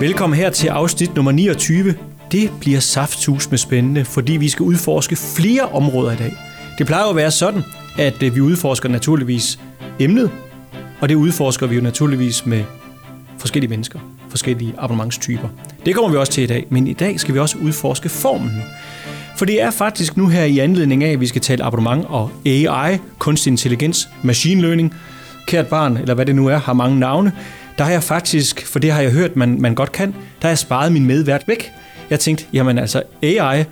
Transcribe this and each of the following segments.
Velkommen her til afsnit nummer 29. Det bliver safthus med spændende, fordi vi skal udforske flere områder i dag. Det plejer jo at være sådan, at øh, vi udforsker naturligvis emnet, og det udforsker vi jo naturligvis med forskellige mennesker, forskellige abonnementstyper. Det kommer vi også til i dag, men i dag skal vi også udforske formen. For det er faktisk nu her i anledning af, at vi skal tale abonnement og AI, kunstig intelligens, machine learning, kært barn, eller hvad det nu er, har mange navne, der har jeg faktisk, for det har jeg hørt, man, man godt kan, der har jeg sparet min medvært væk. Jeg tænkte, jamen altså AI,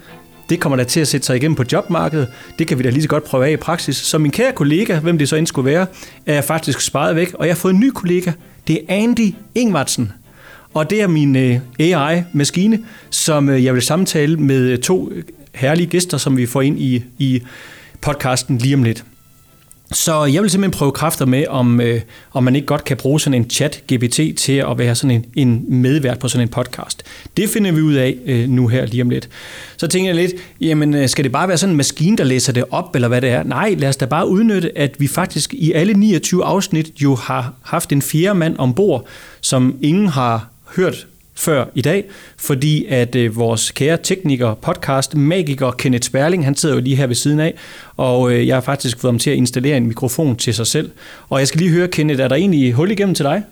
det kommer da til at sætte sig igennem på jobmarkedet. Det kan vi da lige så godt prøve af i praksis. Så min kære kollega, hvem det så end skulle være, er jeg faktisk sparet væk, og jeg har fået en ny kollega. Det er Andy Ingvartsen. Og det er min øh, AI-maskine, som øh, jeg vil samtale med øh, to herlige gæster, som vi får ind i, i podcasten lige om lidt. Så jeg vil simpelthen prøve kræfter med, om, øh, om man ikke godt kan bruge sådan en chat-GPT til at være sådan en, en medvært på sådan en podcast. Det finder vi ud af øh, nu her lige om lidt. Så tænker jeg lidt, jamen øh, skal det bare være sådan en maskine, der læser det op, eller hvad det er? Nej, lad os da bare udnytte, at vi faktisk i alle 29 afsnit jo har haft en fjerde mand ombord, som ingen har hørt før i dag, fordi at øh, vores kære tekniker, podcast, magiker Kenneth Sperling, han sidder jo lige her ved siden af, og øh, jeg har faktisk fået ham til at installere en mikrofon til sig selv. Og jeg skal lige høre, Kenneth, er der egentlig hul igennem til dig?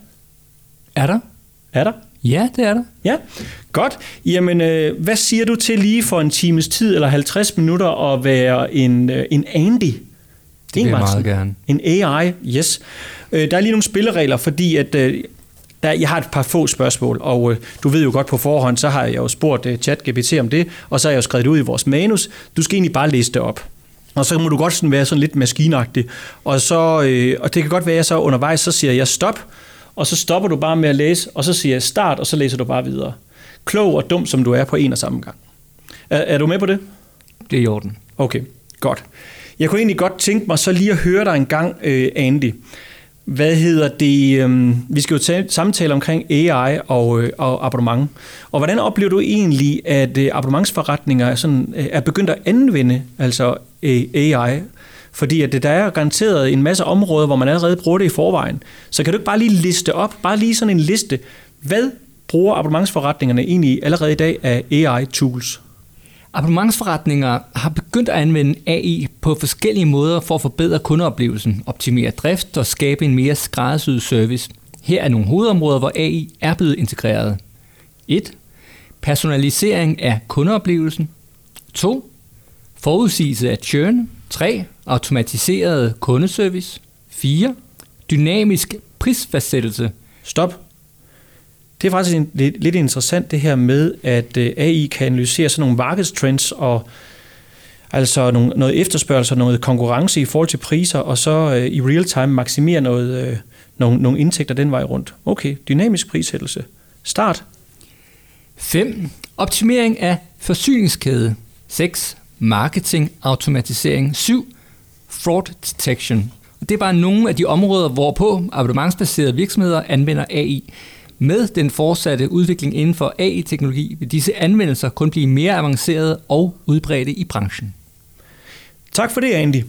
Er der? Er der? Ja, det er der. Ja, godt. Jamen, øh, hvad siger du til lige for en times tid eller 50 minutter at være en, øh, en Andy? Det vil jeg meget gerne. En AI, yes. Øh, der er lige nogle spilleregler, fordi at øh, der, jeg har et par få spørgsmål, og øh, du ved jo godt på forhånd, så har jeg jo spurgt øh, ChatGPT om det, og så har jeg jo skrevet det ud i vores manus. Du skal egentlig bare læse det op. Og så må du godt sådan være sådan lidt maskinagtig. Og, så, øh, og det kan godt være, at jeg så undervejs, så siger jeg stop, og så stopper du bare med at læse, og så siger jeg start, og så læser du bare videre. Klog og dum, som du er på en og samme gang. Er, er du med på det? Det er i orden. Okay, godt. Jeg kunne egentlig godt tænke mig så lige at høre dig en gang, øh, Andy. Hvad hedder det? Øh, vi skal jo tage, samtale omkring AI og, øh, og abonnement. Og hvordan oplever du egentlig, at øh, abonnementsforretninger er, sådan, øh, er begyndt at anvende altså øh, AI? Fordi at det, der er garanteret en masse områder, hvor man allerede bruger det i forvejen. Så kan du ikke bare lige liste op, bare lige sådan en liste. Hvad bruger abonnementsforretningerne egentlig allerede i dag af AI-tools? Abonnementsforretninger har begyndt at anvende AI på forskellige måder for at forbedre kundeoplevelsen, optimere drift og skabe en mere skræddersyet service. Her er nogle hovedområder, hvor AI er blevet integreret. 1. Personalisering af kundeoplevelsen. 2. Forudsigelse af churn. 3. Automatiseret kundeservice. 4. Dynamisk prisfastsættelse. Stop. Det er faktisk en, lidt, lidt interessant det her med, at øh, AI kan analysere sådan nogle markedstrends og altså nogle, noget efterspørgsel og noget konkurrence i forhold til priser, og så øh, i real time maksimere noget, øh, nogle, nogle indtægter den vej rundt. Okay, dynamisk prissættelse. Start. 5. Optimering af forsyningskæde. 6. Marketing automatisering. 7. Fraud detection. Det er bare nogle af de områder, hvorpå abonnementsbaserede virksomheder anvender AI. Med den fortsatte udvikling inden for AI-teknologi vil disse anvendelser kun blive mere avancerede og udbredte i branchen. Tak for det, Andy.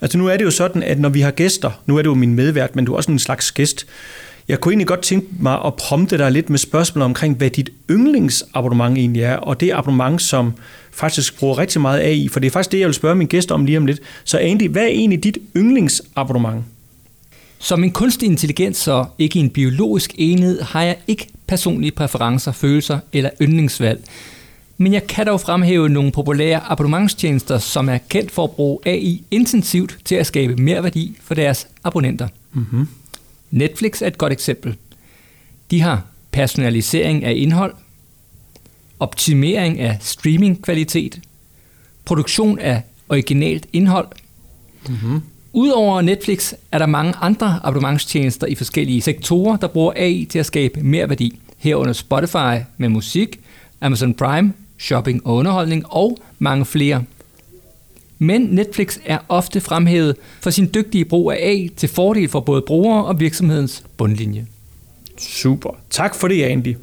Altså nu er det jo sådan, at når vi har gæster, nu er det jo min medvært, men du er også en slags gæst, jeg kunne egentlig godt tænke mig at prompte dig lidt med spørgsmål omkring, hvad dit yndlingsabonnement egentlig er, og det abonnement, som faktisk bruger rigtig meget AI, for det er faktisk det, jeg vil spørge min gæst om lige om lidt. Så Andy, hvad er egentlig dit yndlingsabonnement? Som en kunstig intelligens og ikke en biologisk enhed, har jeg ikke personlige præferencer, følelser eller yndlingsvalg. Men jeg kan dog fremhæve nogle populære abonnementstjenester, som er kendt for at bruge AI intensivt til at skabe mere værdi for deres abonnenter. Mm-hmm. Netflix er et godt eksempel. De har personalisering af indhold, optimering af streamingkvalitet, produktion af originalt indhold, mm-hmm. Udover Netflix er der mange andre abonnementstjenester i forskellige sektorer, der bruger AI til at skabe mere værdi. Herunder Spotify med musik, Amazon Prime, shopping og underholdning og mange flere. Men Netflix er ofte fremhævet for sin dygtige brug af AI til fordel for både brugere og virksomhedens bundlinje. Super. Tak for det, Andy.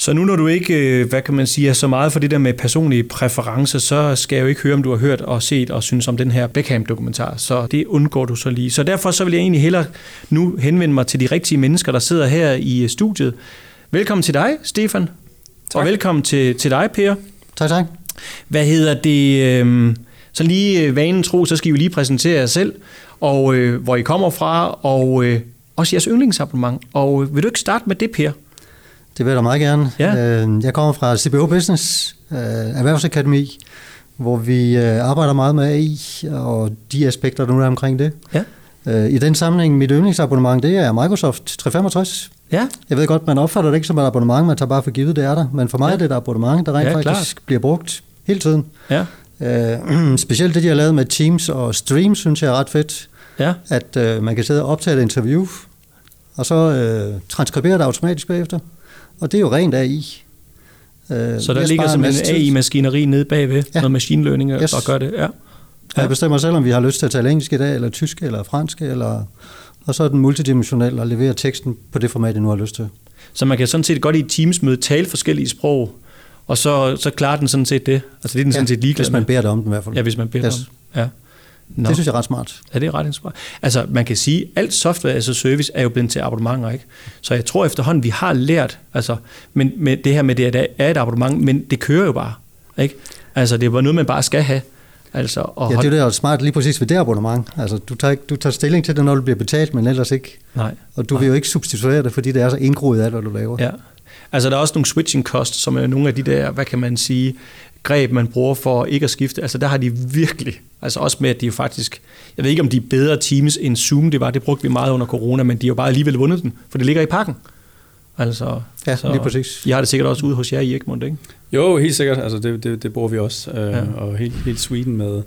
Så nu når du ikke, øh, hvad kan man sige, er så meget for det der med personlige præferencer, så skal jeg jo ikke høre, om du har hørt og set og synes om den her Beckham-dokumentar. Så det undgår du så lige. Så derfor så vil jeg egentlig hellere nu henvende mig til de rigtige mennesker, der sidder her i studiet. Velkommen til dig, Stefan. Tak. Og velkommen til, til dig, Per. Tak, tak. Hvad hedder det? Øh, så lige øh, vanen tro, så skal I jo lige præsentere jer selv, og øh, hvor I kommer fra, og øh, også jeres yndlingsabonnement. Og øh, vil du ikke starte med det, Per? Det vil jeg da meget gerne. Ja. Øh, Jeg kommer fra CBO Business, øh, Erhvervsakademi, hvor vi øh, arbejder meget med AI og de aspekter, der nu er omkring det. Ja. Øh, I den sammenhæng, mit yndlingsabonnement, det er Microsoft 365. Ja, Jeg ved godt, man opfatter det ikke som et abonnement, man tager bare for givet, det er der. Men for mig Ja. er det et abonnement, der rent Ja, faktisk bliver brugt hele tiden. ja, Øh, specielt det, de har lavet med Teams og Stream, synes jeg er ret fedt. ja. At øh, man kan sidde og optage et interview, og så øh, transkribere det automatisk bagefter. Og det er jo rent AI. Øh, Så der ligger en simpelthen tid. AI-maskineri nede bagved, ja. Ja. noget machine learning yes. Og gør det. Ja. Ja. Jeg bestemmer selv, om vi har lyst til at tale engelsk i dag, eller tysk, eller fransk, eller, og så er den multidimensionel og leverer teksten på det format, jeg nu har lyst til. Så man kan sådan set godt i et Teams-møde tale forskellige sprog, og så, så klarer den sådan set det. Altså det er den sådan set ligeglad hvis man beder det om den i hvert fald. Ja, hvis man beder Yes. om. Ja. Nå. Det synes jeg er ret smart. Ja, det er ret inspirerende. Altså, man kan sige, at alt software as a service er jo blevet til abonnementer, ikke? Så jeg tror efterhånden, vi har lært, altså, men med det her med, det, er et abonnement, men det kører jo bare, ikke? Altså, det er bare noget, man bare skal have. Altså, og Ja, det er jo det, der er smart lige præcis ved det abonnement. Altså, du tager, ikke, du tager stilling til det, når du bliver betalt, men ellers ikke. Nej. Og du vil jo ikke substituere det, fordi det er så indgroet af, hvad du laver. Ja. Altså, der er også nogle switching costs, som er nogle af de der, hvad kan man sige, greb, man bruger for ikke at skifte. Altså, der har de virkelig, altså også med, at de jo faktisk, jeg ved ikke, om de er bedre teams end Zoom, det var, det brugte vi meget under corona, men de har jo bare alligevel vundet den, for det ligger i pakken. Altså, Ja, lige præcis. Jeg har det sikkert også ude hos jer i Egmont, ikke? Jo, helt sikkert. Altså, det, det, det bruger vi også. Øh, ja. Og helt, helt Sweden med,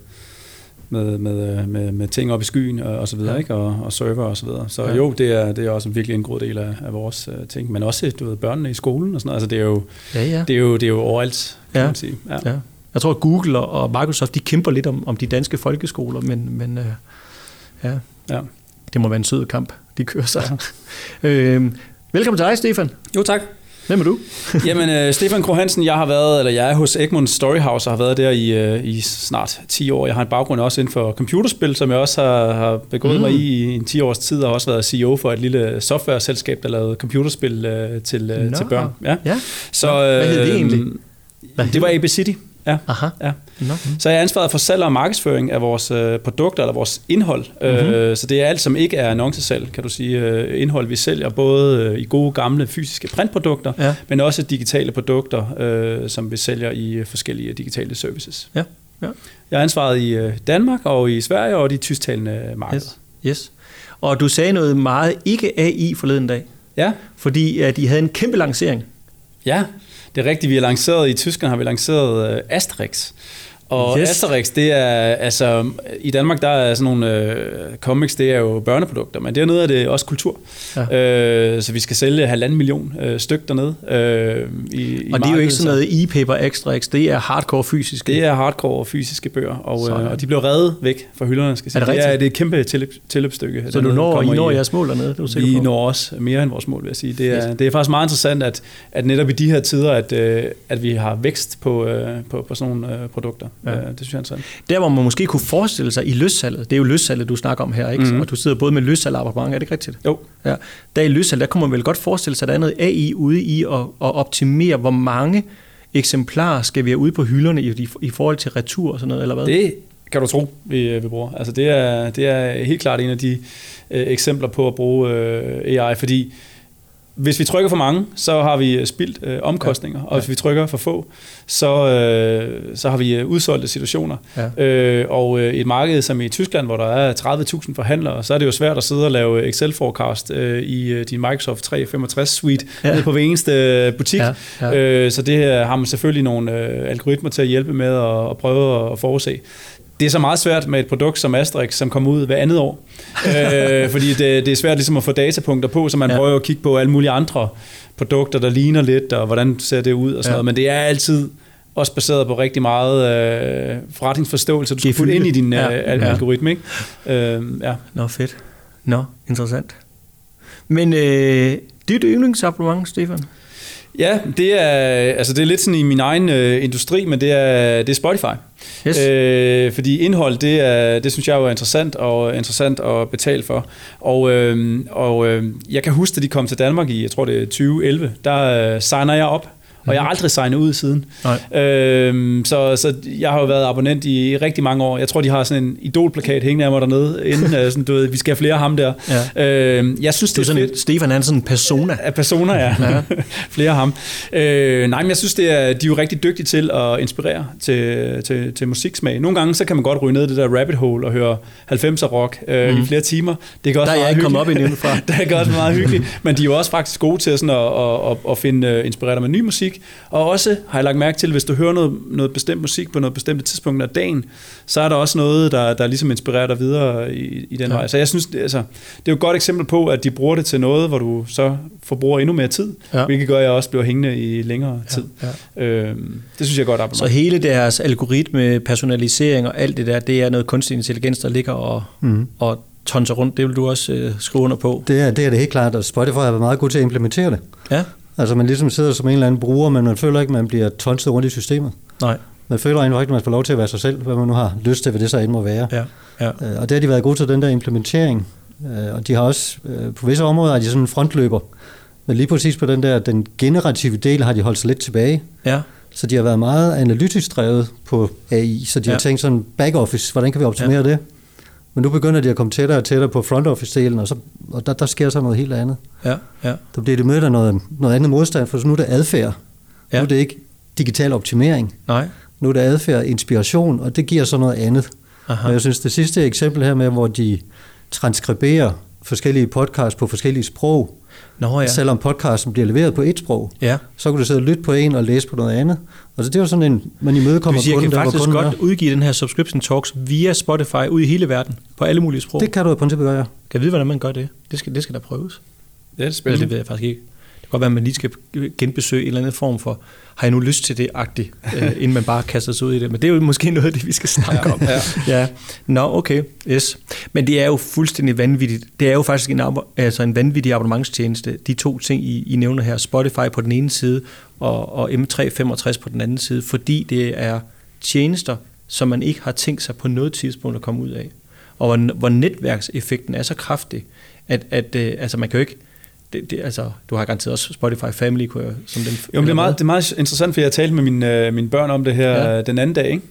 med, med, med, med ting op i skyen og, og så videre, Ja. ja. ikke? Og, og server og så videre. Så Ja. ja. jo, det er, det er også en virkelig en god del af, af vores uh, ting. Men også, du ved, børnene i skolen og sådan noget. Altså, det er jo, Ja, ja. det er jo, det er jo overalt, kan Ja. man sige. Ja. ja. Jeg tror, at Google og- Microsoft, de kæmper lidt om, om de danske folkeskoler, men, men øh, ja, Ja. det må være en sød kamp, de kører sig. øh, velkommen til dig, Stefan. Jo, tak. Hvem er du? Jamen, øh, Stefan Kro Hansen, jeg har været, eller jeg er hos Egmont Storyhouse og har været der i, øh, i snart 10 år. Jeg har en baggrund også inden for computerspil, som jeg også har, har begået Mm. mig i i en 10 års tid, og har også været CEO for et lille software-selskab, der lavede computerspil øh, til, øh, til børn. Ja. Ja. Så, Nå, hvad hed det øh, egentlig? Hvad Det var AB City. Ja. Aha. Ja. Nå. Så jeg er ansvaret for salg og markedsføring af vores øh, produkter eller vores indhold. Mhm. Mm-hmm. Øh, så det er alt, som ikke er annoncesalg, kan du sige. Øh, indhold, vi sælger både øh, i gode gamle fysiske printprodukter, Ja. men også digitale produkter, øh, som vi sælger i øh, forskellige digitale services. Ja, ja. Jeg er ansvaret i øh, Danmark og i Sverige og de tysktalende markeder. Yes. yes. Og du sagde noget meget ikke AI forleden dag, Ja, fordi at I havde en kæmpe lancering. ja, det er rigtigt. Vi har lanceret, i Tyskland har vi lanceret øh, Asterix. Og Yes. Asterix, det er, altså, i Danmark, der er sådan nogle øh, comics, det er jo børneprodukter, men dernede er det også kultur. Ja. Øh, så vi skal sælge halvanden million øh, styk dernede. Øh, i, i Og det er jo ikke markedet, sådan noget e-paper extra X, det er hardcore fysisk. Det er hardcore fysiske bøger, og, øh, og de blev reddet væk fra hylderne, skal jeg sige. Er det det, er, det er et kæmpe tilløb, tilløbsstykke. Så du dernede, når, I når jeres mål dernede, det er sikker vi på? når også mere end vores mål, vil jeg sige. Det er, Yes. det er faktisk meget interessant, at, at netop i de her tider, at, øh, at vi har vækst på, øh, på, på sådan nogle øh, produkter. Ja. Ja. Det synes jeg er interessant. Der, hvor man måske kunne forestille sig i løssalget, det er jo løssalget, du snakker om her, ikke? Mhm. Og du sidder både med løssal og abonnement, er det ikke rigtigt? Jo. Ja. Der i løssalg, der kunne man vel godt forestille sig, at der er noget AI ude i at, at optimere, hvor mange eksemplarer skal vi have ude på hylderne i, i forhold til retur og sådan noget, eller hvad? Det kan du tro, vi, vi bruger. Altså det er, det er helt klart en af de øh, eksempler på at bruge øh, AI, fordi hvis vi trykker for mange, så har vi spildt øh, omkostninger, ja. og hvis vi trykker for få, så, øh, så har vi øh, udsolgte situationer. Ja. Øh, og øh, et marked som i Tyskland, hvor der er 30.000 forhandlere, så er det jo svært at sidde og lave Excel-forecast øh, i øh, din Microsoft 365 suite Ja. ja. nede på hver eneste øh, butik. Ja, ja. Øh, så det her har man selvfølgelig nogle øh, algoritmer til at hjælpe med at, at prøve at forudse. Det er så meget svært med et produkt som Asterix, som kommer ud hver andet år. øh, fordi det, det er svært ligesom at få datapunkter på, så man Ja. prøver at kigge på alle mulige andre produkter, der ligner lidt, og hvordan ser det ud og sådan Ja. noget. Men det er altid også baseret på rigtig meget øh, forretningsforståelse, du skal putte ind i din øh, Ja. ja. Ja. algoritme. Ikke? Øh, ja. Nå, fedt. Nå, interessant. Men øh, dit yndlingsabonnement, Stefan? Ja, det er, altså det er lidt sådan i min egen øh, industri, men det er, det er Spotify. Yes. Øh, fordi indhold, det, er, det synes jeg jo er interessant og interessant at betale for. Og, øh, og øh, jeg kan huske, at de kom til Danmark i, jeg tror det er 2011, der øh, signer jeg op og jeg har aldrig signet ud siden. Nej. Øhm, så, så jeg har jo været abonnent i rigtig mange år. Jeg tror, de har sådan en idolplakat hængende af mig dernede, inden øh, sådan, du ved, vi skal have flere af ham der. Ja. Øhm, jeg synes, Det er det, sådan fedt. en, Stefan han er sådan en persona. Af personer, ja. ja. Flere af ham. Øh, nej, men jeg synes, det er, de er jo rigtig dygtige til at inspirere til, til, til musiksmag. Nogle gange, så kan man godt ryge ned i det der rabbit hole og høre 90'er rock øh, mm. i flere timer. Det kan også Der er jeg ikke kommet op endnu fra. det kan også meget hyggeligt. Men de er jo også faktisk gode til sådan at, at, at, at finde øh, inspireret med ny musik. Og også har jeg lagt mærke til, hvis du hører noget, noget bestemt musik på noget bestemt tidspunkt af dagen, så er der også noget, der, der ligesom inspirerer dig videre i, i den Ja. ja. vej. Så jeg synes, det, altså, det er jo et godt eksempel på, at de bruger det til noget, hvor du så forbruger endnu mere tid, Ja. ja. hvilket gør, at jeg også bliver hængende i længere tid. Ja. Øhm, det synes jeg er godt Så abonnement. hele deres algoritme, personalisering og alt det der, det er noget kunstig intelligens, der ligger og, Mhm. og tonser rundt. Det vil du også øh, skrive under på. Det er, det er det helt klart, og Spotify har været meget god til at implementere det. Ja? Altså man ligesom sidder som en eller anden bruger, men man føler ikke, at man bliver tonset rundt i systemet. Nej. Man føler egentlig ikke, at man får lov til at være sig selv, hvad man nu har lyst til, hvad det så end må være. Ja. ja. Øh, Og det har de været gode til, den der implementering. Øh, Og de har også, øh, på visse områder, er de sådan en frontløber. Men lige præcis på den der, den generative del, har de holdt sig lidt tilbage. Ja. Så de har været meget analytisk drevet på AI, så de. Ja. har tænkt sådan back office, hvordan kan vi optimere ja. det? Men nu begynder de at komme tættere og tættere på front office delen, og, så, og der, der sker så noget helt andet. Ja. Ja. Der bliver det mødt af noget, noget andet modstand, for så nu er det adfærd. Ja. Nu er det ikke digital optimering. Nej. Nu er det adfærd, inspiration, og det giver så noget andet. Aha. Og jeg synes, det sidste eksempel her med, hvor de transkriberer forskellige podcasts på forskellige sprog, Nå ja. selvom podcasten bliver leveret på et sprog, Ja. så kan du sidde og lytte på en og læse på noget andet. Altså det er jo sådan en, man imødekommer kunden, kan der, faktisk godt er. udgive den her subscription talks via Spotify ud i hele verden, på alle mulige sprog. Det kan du i princippet gøre, ja. Kan jeg vide, hvordan man gør det? Det skal, det skal da prøves. Det er Eller spændende. det ved jeg faktisk ikke. Godt være, at man lige skal genbesøge en eller anden form for, har jeg nu lyst til det, agtigt, øh, inden man bare kaster sig ud i det. Men det er jo måske noget af det, vi skal snakke om. Ja. ja. Nå, okay. Yes. Men det er jo fuldstændig vanvittigt. Det er jo faktisk en, altså en vanvittig abonnementstjeneste. De to ting, I, I nævner her, Spotify på den ene side, og, og M365 på den anden side, fordi det er tjenester, som man ikke har tænkt sig på noget tidspunkt at komme ud af. Og hvor, hvor netværkseffekten er så kraftig, at, at øh, altså man kan jo ikke, det, det, altså, du har garanteret også Spotify Family, kunne jeg, som den Jo, men det er, meget, det er meget interessant, for jeg talte med mine, øh, mine børn om det her Ja. ja. den anden dag, ikke?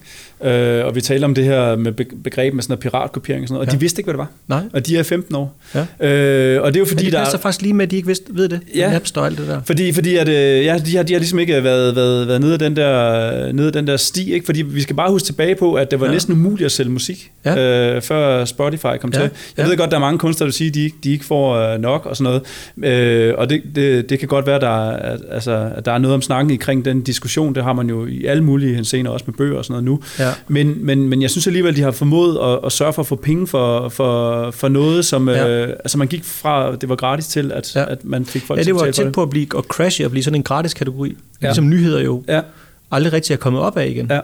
Øh, og vi talte om det her med be- begreb med sådan noget piratkopiering og sådan noget, og Ja. de vidste ikke, hvad det var. Nej. Og de er 15 år. Ja. Øh, og det er jo Fordi Men det der passer faktisk lige med, at de ikke vidste, ved det. Ja. Napster og alt det der. Fordi, fordi at, øh, ja, de, har, de har ligesom ikke været, været, været nede, af den der, nede af den der sti, ikke? fordi vi skal bare huske tilbage på, at det var Ja. næsten umuligt at sælge musik, Ja. øh, før Spotify kom Ja. til. Jeg Ja. ved godt, der er mange kunstnere, der siger, at de, de ikke får øh, nok og sådan noget, øh, og det, det, det kan godt være, der, er- at, altså, at der er noget om snakken omkring den diskussion, det har man jo i alle mulige henseender, også med bøger og sådan noget nu, Ja. Men, men, men jeg synes alligevel, de har formået at, at sørge for at få penge for, for, for noget, som Ja. øh, altså man gik fra, det var gratis til, at, Ja. at man fik folk Ja, til det at var betale for tæt på at blive at crashe og blive sådan en gratis kategori. Ja. Ligesom nyheder jo Ja. aldrig rigtig er kommet op af igen. Ja.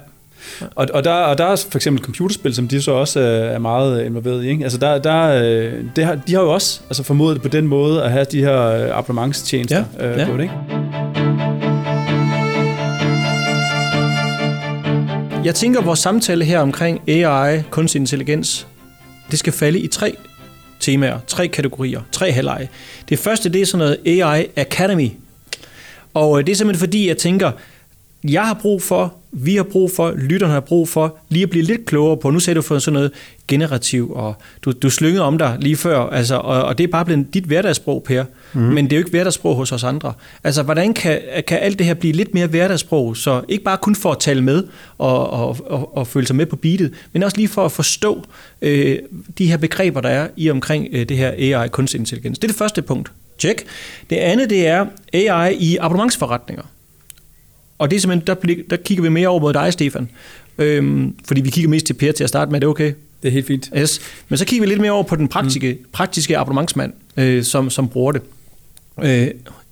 Og, og, der, og der er for eksempel computerspil, som de så også øh, er meget involveret i. Ikke? Altså der, der, øh, det har, de har jo også altså formået på den måde at have de her øh, abonnementstjenester Ja, øh, ja. på det. Ikke? Jeg tænker, at vores samtale her omkring AI, kunstig intelligens, det skal falde i tre temaer, tre kategorier, tre halvleje. Det første, det er sådan noget AI Academy. Og øh, det er simpelthen fordi, jeg tænker, jeg har brug for, vi har brug for, lytterne har brug for, lige at blive lidt klogere på, nu sagde du for sådan noget generativ, og du, du slyngede om dig lige før, altså, og, og det er bare blevet dit hverdagssprog, Per, mm. men det er jo ikke hverdagssprog hos os andre. Altså, hvordan kan, kan alt det her blive lidt mere hverdagssprog, så ikke bare kun for at tale med og, og, og, og føle sig med på beatet, men også lige for at forstå øh, de her begreber, der er i omkring øh, det her AI, kunstig intelligens. Det er det første punkt. Check. Det andet, det er AI i abonnementsforretninger. Og det er simpelthen, der, der kigger vi mere over mod dig, Stefan. Øhm, fordi vi kigger mest til Per til at starte med, er det okay? Det er helt fint. Yes. Men så kigger vi lidt mere over på den praktiske, mm. praktiske abonnementsmand, øh, som, som bruger det. Øh,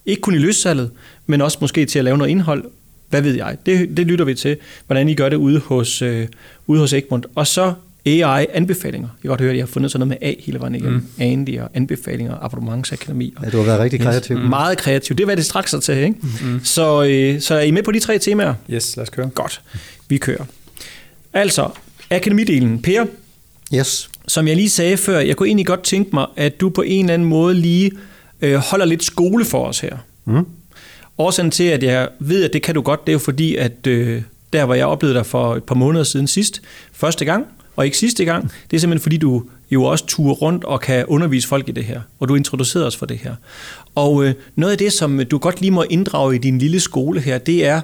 ikke kun i løssalget, men også måske til at lave noget indhold. Hvad ved jeg? Det, det lytter vi til, hvordan I gør det ude hos, øh, ude hos Egmont. Og så AI-anbefalinger. Jeg kan godt høre, at I har fundet sådan noget med A hele vejen igennem. Mm. Andy og anbefalinger, abonnementsakademi. Og Ja, du har været rigtig kreativ. Mm. Meget kreativ. Det er, hvad det straks er til, ikke? Mm. Så, øh, så er I med på de tre temaer? Yes, lad os køre. Godt. Vi kører. Altså, akademidelen. Per, Yes. som jeg lige sagde før, jeg kunne egentlig godt tænke mig, at du på en eller anden måde lige øh, holder lidt skole for os her. Mm. Årsagen til, at jeg ved, at det kan du godt, det er jo fordi, at øh, der, hvor jeg oplevede dig for et par måneder siden sidst, første gang, og ikke sidste gang, det er simpelthen fordi, du jo også turer rundt og kan undervise folk i det her, og du introducerer os for det her. Og øh, noget af det, som du godt lige må inddrage i din lille skole her, det er,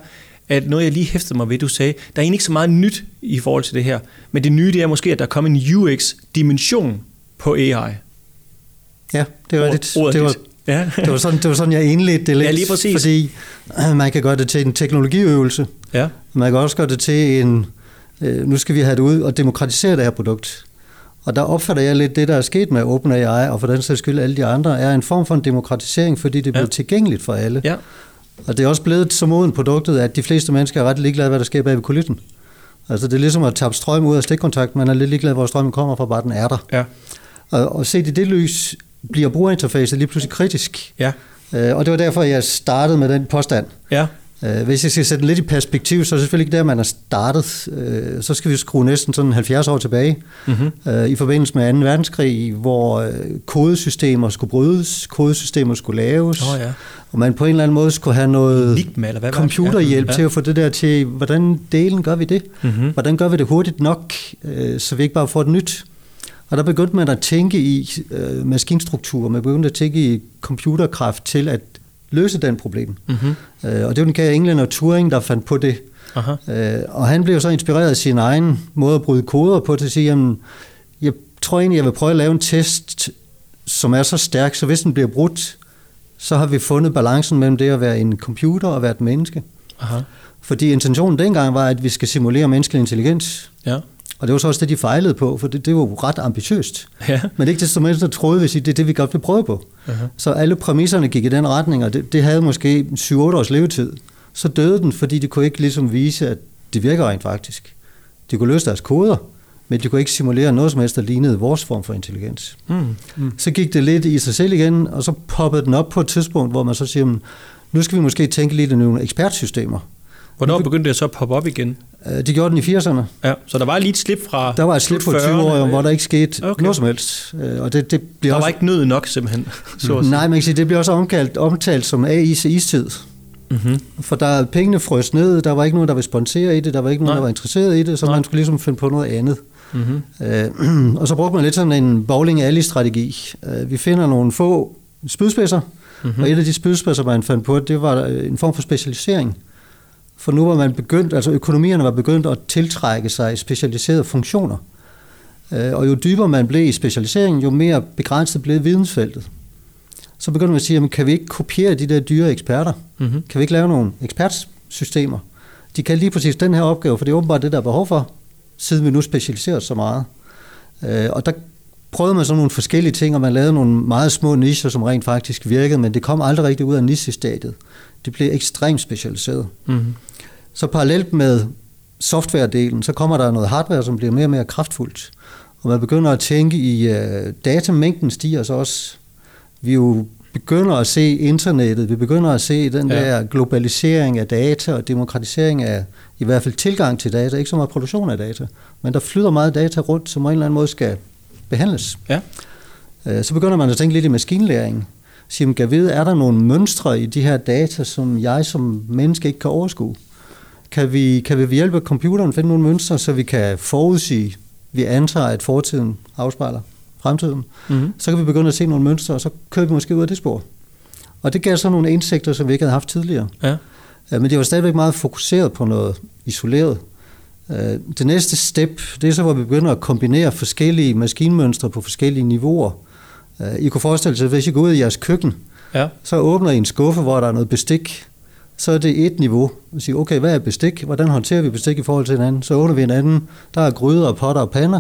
at noget, jeg lige hæftede mig ved, du sagde, der er egentlig ikke så meget nyt i forhold til det her, men det nye, det er måske, at der kommer en UX-dimension på AI. Ja, det er rigtigt. Ordet Det var. Ja. det, var sådan, det var sådan, jeg indledte det lidt. Ja, lige præcis. Fordi øh, man kan gøre det til en teknologiøvelse. ja. Man kan også gøre det til en, øh, nu skal vi have det ud og demokratisere det her produkt. Og der opfatter jeg lidt det, der er sket med OpenAI, og for den sags skyld alle de andre, er en form for en demokratisering, fordi det bliver Ja. tilgængeligt for alle. Ja. Og det er også blevet så moden produktet, at de fleste mennesker er ret ligeglade, hvad der sker bag ved kulissen. Altså det er ligesom at tabe strøm ud af stikkontakt, man er lidt ligeglad, hvor strømmen kommer fra, bare den er der. Ja. Og, og set i det lys bliver brugerinterfacet lige pludselig kritisk. Ja. Øh, og det var derfor, jeg startede med den påstand. Ja. Øh, Hvis jeg skal sætte den lidt i perspektiv, så er det selvfølgelig ikke der, man er startet. Øh, Så skal vi skrue næsten sådan 70 år tilbage Mm-hmm. i forbindelse med 2. verdenskrig, hvor kodesystemer skulle brydes, kodesystemer skulle laves, Åh ja. og man på en eller anden måde skulle have noget Enigma, eller hvad det? computerhjælp Ja. til at få det der til, hvordan delen gør vi det? Mm-hmm. Hvordan gør vi det hurtigt nok, så vi ikke bare får et nyt? Og der begyndte man at tænke i øh, maskinstruktur, man begyndte at tænke i computerkraft til at løse den problem. Mm-hmm. Øh, og det var den kære englænder Turing, der fandt på det. Aha. Øh, og han blev så inspireret af sin egen måde at bryde koder på, til at sige, jamen, jeg tror egentlig, jeg vil prøve at lave en test, som er så stærk, så hvis den bliver brudt, så har vi fundet balancen mellem det at være en computer og være et menneske. Aha. Fordi intentionen dengang var, at vi skal simulere menneskelig intelligens. Ja. Og det var så også det, de fejlede på, for det, det var jo ret ambitiøst. Ja. Men ikke desto mindre troede vi, at det er det, vi godt vil prøve på. Aha. Så alle præmisserne gik i den retning, og det, det havde måske 7-8 års levetid. Så døde den, fordi de kunne ikke ligesom vise, at det virker rent faktisk. De kunne løse deres koder, men de kunne ikke simulere noget som helst, der lignede vores form for intelligens. Mm. Mm. Så gik det lidt i sig selv igen, og så poppede den op på et tidspunkt, hvor man så siger, "Men nu skal vi måske tænke lidt i nogle ekspertsystemer. Hvornår begyndte det så at poppe op igen? Øh, De gjorde den i 80'erne. Ja. Så der var lige et slip fra Der var et slip på slut 20 år, 40'erne. hvor der ikke skete Okay. noget som helst. Øh, Og det, det bliver Der også, var ikke nød nok, simpelthen. Så sige. Nej, man kan sige, det bliver også omtalt, omtalt som AI's istid. Mm-hmm. For der er pengene frøs ned, der var ikke nogen, der ville sponsere i det, der var ikke nogen, Nej. der var interesseret i det, så Nej. man skulle ligesom finde på noget andet. Mm-hmm. Øh, og så brugte man lidt sådan en bowling alley-strategi. Øh, vi finder nogle få spydspidser, mm-hmm. og et af de spydspidser, man fandt på, det var øh, en form for specialisering. For nu var man begyndt, altså økonomierne var begyndt at tiltrække sig specialiserede funktioner. Øh, og jo dybere man blev i specialiseringen, jo mere begrænset blev vidensfeltet. Så begyndte man at sige, jamen, kan vi ikke kopiere de der dyre eksperter? Mm-hmm. Kan vi ikke lave nogle ekspertsystemer? De kan lige præcis den her opgave, for det er åbenbart det, der er behov for, siden vi nu specialiserer os så meget. Øh, og der prøvede man så nogle forskellige ting, og man lavede nogle meget små nischer, som rent faktisk virkede, men det kom aldrig rigtig ud af nichestadiet. Det blev ekstremt specialiseret. Mm-hmm. Så parallelt med softwaredelen, så kommer der noget hardware, som bliver mere og mere kraftfuldt. Og man begynder at tænke i, uh, datamængden stiger så også. Vi jo begynder at se internettet, vi begynder at se den Ja. ja. der globalisering af data og demokratisering af i hvert fald tilgang til data, ikke så meget produktion af data, men der flyder meget data rundt, som på en eller anden måde skal behandles. Ja. Øh, Så begynder man at tænke lidt i maskinlæring. Sige, men, kan vide, er der nogle mønstre i de her data, som jeg som menneske ikke kan overskue? Kan vi, kan vi ved hjælp af computeren finde nogle mønstre, så vi kan forudsige, vi antager, at fortiden afspejler fremtiden? Mm-hmm. Så kan vi begynde at se nogle mønstre, og så kører vi måske ud af det spor. Og det gav så nogle indsigter, som vi ikke havde haft tidligere. Ja. Øh, Men det var stadigvæk meget fokuseret på noget isoleret. Øh, Det næste step, det er så, hvor vi begynder at kombinere forskellige maskinmønstre på forskellige niveauer. I kunne forestille sig, at hvis I går ud i jeres køkken, Ja. så åbner I en skuffe, hvor der er noget bestik. Så er det et niveau. Og siger, okay, hvad er bestik? Hvordan håndterer vi bestik i forhold til hinanden? Så åbner vi en anden. Der er gryder og potter og pander.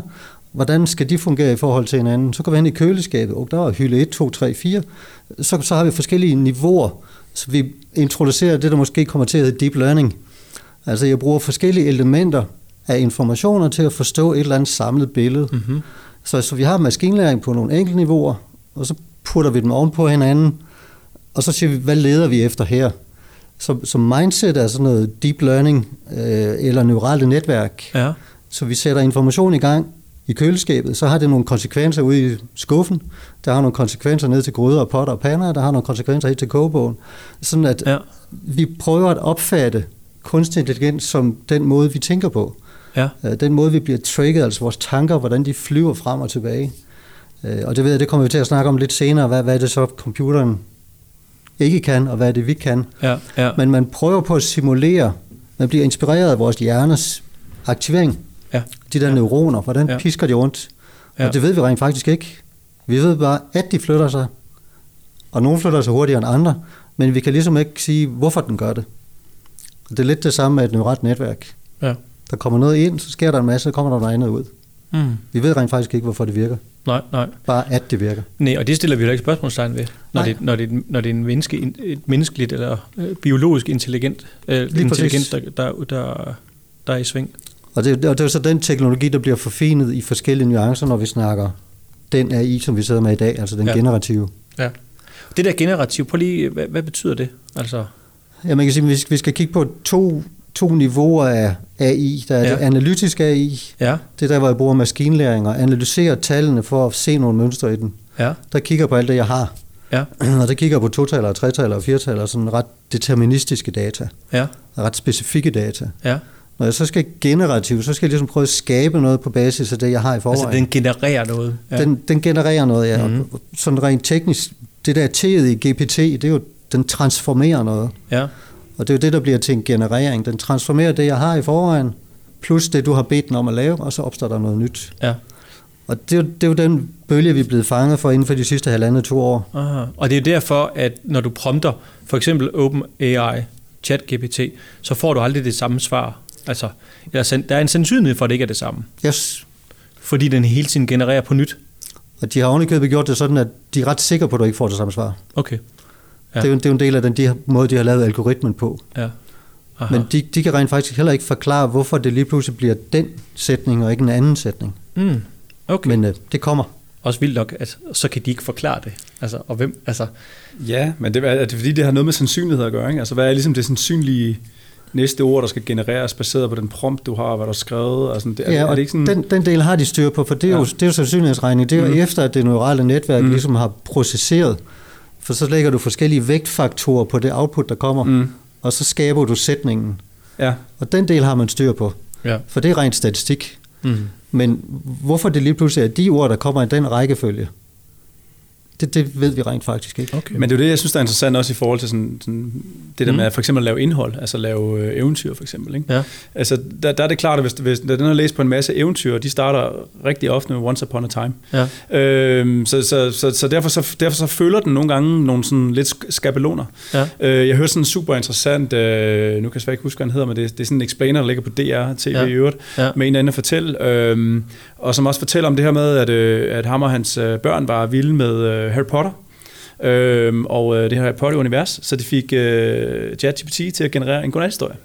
Hvordan skal de fungere i forhold til hinanden? Så går vi hen i køleskabet. Og der er hylde 1, 2, 3, 4. Så, så har vi forskellige niveauer. Så vi introducerer det, der måske kommer til at hedde deep learning. Altså jeg bruger forskellige elementer af informationer til at forstå et eller andet samlet billede. Mm-hmm. Så, så vi har maskinlæring på nogle enkelte niveauer, og så putter vi dem ovenpå hinanden, og så siger vi, hvad leder vi efter her? Så, så mindset er sådan noget deep learning øh, eller neurale netværk, Ja. Så vi sætter information i gang i køleskabet, så har det nogle konsekvenser ude i skuffen, der har nogle konsekvenser ned til gryder og potter og pander, der har nogle konsekvenser helt til kogebogen. Sådan at Ja. vi prøver at opfatte kunstig intelligens som den måde, vi tænker på. Ja. Øh, Den måde, vi bliver trigget, altså vores tanker, hvordan de flyver frem og tilbage. Øh, Og det ved jeg, det kommer vi til at snakke om lidt senere, hvad, hvad er det så, computeren ikke kan, og hvad er det, vi kan. Ja. Ja. Men man prøver på at simulere, man bliver inspireret af vores hjernes aktivering. Ja. De der neuroner, hvordan Ja. ja. pisker de rundt? Ja. Og det ved vi rent faktisk ikke. Vi ved bare, at de flytter sig, og nogle flytter sig hurtigere end andre, men vi kan ligesom ikke sige, hvorfor den gør det. Og det er lidt det samme med et neuralt netværk. Ja. Der kommer noget ind, så sker der en masse, så kommer der noget andet ud. Mm. Vi ved rent faktisk ikke, hvorfor det virker. Nej, nej. Bare at det virker. Nej, og det stiller vi heller ikke spørgsmålstegn ved, når, Nej. det, når, det, når det er en menneske, et menneskeligt eller øh, biologisk intelligent, øh, Lige intelligens, der, der, der, der er i sving. Og det, og det er jo så den teknologi, der bliver forfinet i forskellige nuancer, når vi snakker den AI, som vi sidder med i dag, altså den Ja. generative. Ja. Det der generativ, prøv lige, hvad, hvad betyder det? Altså, Ja, man kan sige, at vi skal kigge på to, to niveauer af AI. Der er Ja. det analytisk AI, ja, det er der, hvor jeg bruger maskinlæring og analyserer tallene for at se nogle mønstre i den. ja, Der kigger på alt det, jeg har. ja, Og der kigger på totaler, tretaler og firetaler, sådan ret deterministiske data, ja, ret specifikke data. ja. Når jeg så skal generativ, så skal jeg ligesom prøve at skabe noget på basis af det, jeg har i forvejen. Altså, den genererer noget. Ja. Den, den genererer noget, ja. Mhm. Mm. Sådan rent teknisk, det der T'et i GPT, det er jo, den transformerer noget. ja, Og det er jo det, der bliver til en generering. Den transformerer det, jeg har i forvejen, plus det, du har bedt den om at lave, og så opstår der noget nyt. ja. Og det er, jo, det er jo den bølge, vi er blevet fanget for inden for de sidste halvandet to år. Aha. Og det er derfor, at når du prompter for eksempel OpenAI, ChatGPT, så får du aldrig det samme svar. Altså, der er en sandsynlighed for, at det ikke er det samme. Yes. Fordi den hele tiden genererer på nyt. Og de har ovenikøbet gjort det sådan, at de er ret sikre på, at du ikke får det samme svar. Okay. Ja. Det, er jo, det er jo en del af den de, måde, de har lavet algoritmen på. Ja. Aha. Men de, de kan rent faktisk heller ikke forklare, hvorfor det lige pludselig bliver den sætning, og ikke en anden sætning. Mm. Okay. Men øh, det kommer. Også vildt nok, at så kan de ikke forklare det. Altså, og hvem, altså, Ja, men det er, er det fordi, det har noget med sandsynlighed at gøre. Ikke? Altså, hvad er ligesom det sandsynlige næste ord, der skal genereres, baseret på den prompt, du har, og hvad du har skrevet? Og sådan, det, er, Ja, er og det ikke sådan, den, den del har de styr på, for det er, ja. jo, det er jo sandsynlighedsregning. Det er jo mm. efter, at det neurale netværk mm. ligesom har processeret. For så lægger du forskellige vægtfaktorer på det output, der kommer, mm. Og så skaber du sætningen. ja, Og den del har man styr på, ja. for det er rent statistik. Mm. Men hvorfor det lige pludselig er de ord, der kommer i den rækkefølge, det, det ved vi rent faktisk ikke. Okay. men det er jo det, jeg synes, der er interessant også i forhold til sådan, sådan det der Mm. med for eksempel at lave indhold, altså lave øh, eventyr for eksempel. Ikke? Ja. Altså, der, der er det klart, at hvis, hvis den har læst på en masse eventyr, de starter rigtig ofte med Once Upon a Time. Ja. Øhm, så, så, så, så, derfor, så derfor så følger den nogle gange nogle sådan lidt sk- skabeloner. Ja. Øh, jeg hørte sådan en super interessant, øh, nu kan jeg svært ikke huske, hvad han hedder, men det, det er sådan en explainer, der ligger på DR TV Ja. ja. i øvrigt, Ja. med en anden at fortælle, øh, og som også fortæller om det her med, at, øh, at ham og hans øh, børn var vilde med øh, Harry Potter, øh, og øh, det her Harry Potter-univers, så de fik øh, ChatGPT til at generere en godnathistorie.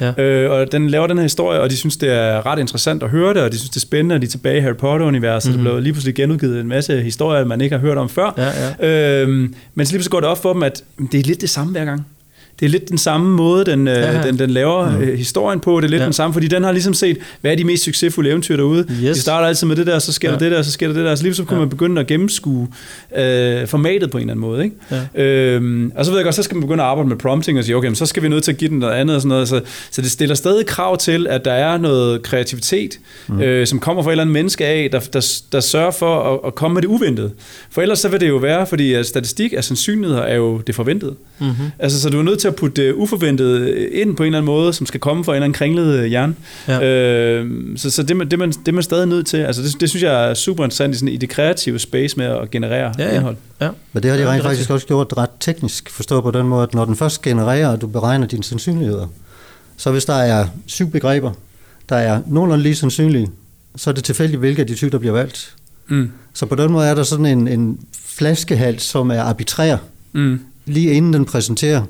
Ja. Øh, og den laver den her historie, og de synes, det er ret interessant at høre det, og de synes, det er spændende, at de er tilbage i Harry Potter-universet. Mm-hmm. Mhm. Der blev lige pludselig genudgivet en masse historier, man ikke har hørt om før. Ja, ja. Øhm, men så lige pludselig går det op for dem, at det er lidt det samme hver gang. Det er lidt den samme måde, den, Ja, ja. ja. den, den laver Mm. øh, historien på. Det er lidt Ja. den samme, fordi den har ligesom set, hvad er de mest succesfulde eventyr derude. Yes. De starter altid med det der, så sker Ja. der det der, så sker der det der. Så lige så kunne Ja. ja. man begynde at gennemskue øh, formatet på en eller anden måde. Ikke? Ja. Øhm, og så ved jeg godt, så skal man begynde at arbejde med prompting og sige, okay, men så skal vi nødt til at give den noget andet og sådan noget. Så, så det stiller stadig krav til, at der er noget kreativitet, mm. øh, som kommer fra et eller andet menneske af, der, der, der sørger for at, at komme med det uventede. For ellers så vil det jo være, fordi at statistik af sandsynligheder er jo det forventede. Mm-hmm. Altså, så du er nødt til at putte det uforventede ind på en eller anden måde, som skal komme fra en eller anden kringlet øh, hjerne. Ja. Øh, så så det, man- det, man, det er man stadig nødt til. Altså, det, det synes jeg er super interessant i, sådan, i det kreative space med at generere Ja, ja. indhold. ja. Men det har de Ja, det rent er faktisk også gjort ret teknisk, forstået på den måde, at når den først genererer, og du beregner dine sandsynligheder, så hvis der er syv begreber, der er nogenlunde lige sandsynlige, så er det tilfældigt, hvilke af de syv, der bliver valgt. Mm. Så på den måde er der sådan en, en flaskehals, som er arbitrær, Mm. lige inden den præsenterer.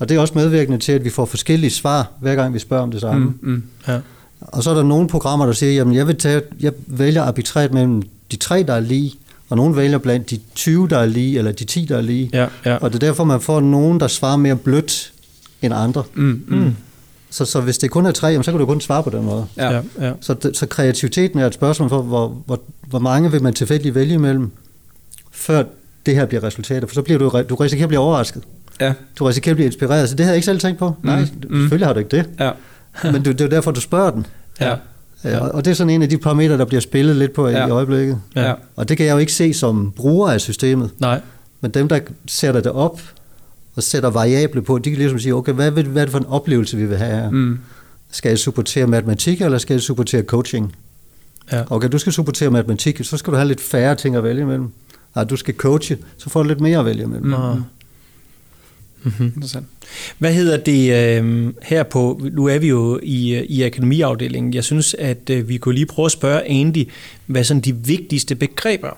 Og det er også medvirkende til, at vi får forskellige svar, hver gang vi spørger om det samme. Mm. Mm. Ja. Og så er der nogle programmer, der siger, jamen jeg, vil tage, jeg vælger arbitrært mellem de tre, der er lige, og nogen vælger blandt de 20, der er lige, eller de 10, der er lige. Ja, ja. Og det er derfor, man får nogen, der svarer mere blødt end andre. Mm. Mm. Så, så hvis det kun er tre, jamen, så kan du kun svare på den måde. Ja. ja, ja. Så, så kreativiteten er et spørgsmål for, hvor, hvor, hvor mange vil man tilfældigt vælge imellem, før det her bliver resultatet. For så bliver du, du risikerer at blive overrasket. Ja. Du risikerer at blive inspireret. Så det havde jeg ikke selv tænkt på. Nej, Mm. selvfølgelig har du ikke det. Ja. Men det, det er jo derfor, du spørger den. Ja. Ja. Og, det er sådan en af de parametre, der bliver spillet lidt på Ja. i øjeblikket. Ja. Ja. Og det kan jeg jo ikke se som bruger af systemet. Nej. Men dem, der sætter det op og sætter variable på, de kan ligesom sige, okay, hvad, vil, hvad er det for en oplevelse, vi vil have her? Mm. Skal jeg supportere matematik, eller skal jeg supportere coaching? Ja. Okay, du skal supportere matematik, så skal du have lidt færre ting at vælge imellem. Nej, du skal coache, så får du lidt mere at vælge imellem. Mm. Mm-hmm. Interessant. Hvad hedder det øh, her på, nu er vi jo i, øh, i akademiafdelingen, jeg synes, at øh, vi kunne lige prøve at spørge Andy, hvad sådan de vigtigste begreber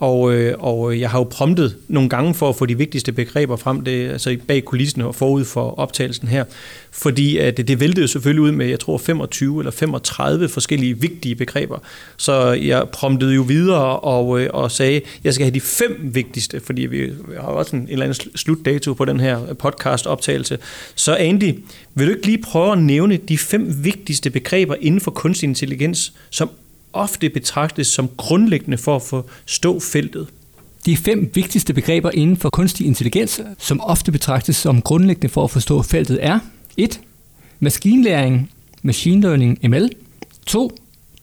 og, øh, og jeg har jo promptet nogle gange for at få de vigtigste begreber frem, det, altså bag kulissen og forud for optagelsen her. Fordi at det, det væltede jo selvfølgelig ud med, jeg tror, 25 eller 35 forskellige vigtige begreber. Så jeg promptede jo videre og, øh, og sagde, jeg skal have de fem vigtigste, fordi vi har også en, en eller anden slutdato på den her podcast-optagelse. Så Andy, vil du ikke lige prøve at nævne de fem vigtigste begreber inden for kunstig intelligens, som ofte betragtes som grundlæggende for at forstå feltet. De fem vigtigste begreber inden for kunstig intelligens, som ofte betragtes som grundlæggende for at forstå feltet, er 1. Maskinlæring, machine learning, ML. 2.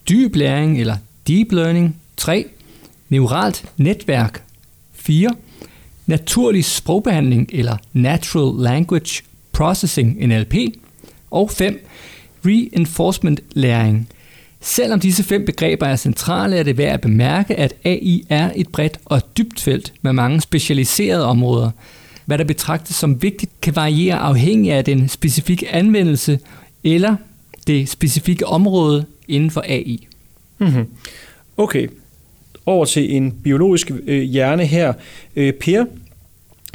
Dyb læring eller deep learning. 3. Neuralt netværk. 4. Naturlig sprogbehandling eller natural language processing, NLP. Og 5. Reinforcement læring. Selvom disse fem begreber er centrale, er det værd at bemærke, at AI er et bredt og dybt felt med mange specialiserede områder. Hvad der betragtes som vigtigt kan variere afhængig af den specifikke anvendelse eller det specifikke område inden for AI. Mm-hmm. Okay, over til en biologisk øh, hjerne her. Øh, per,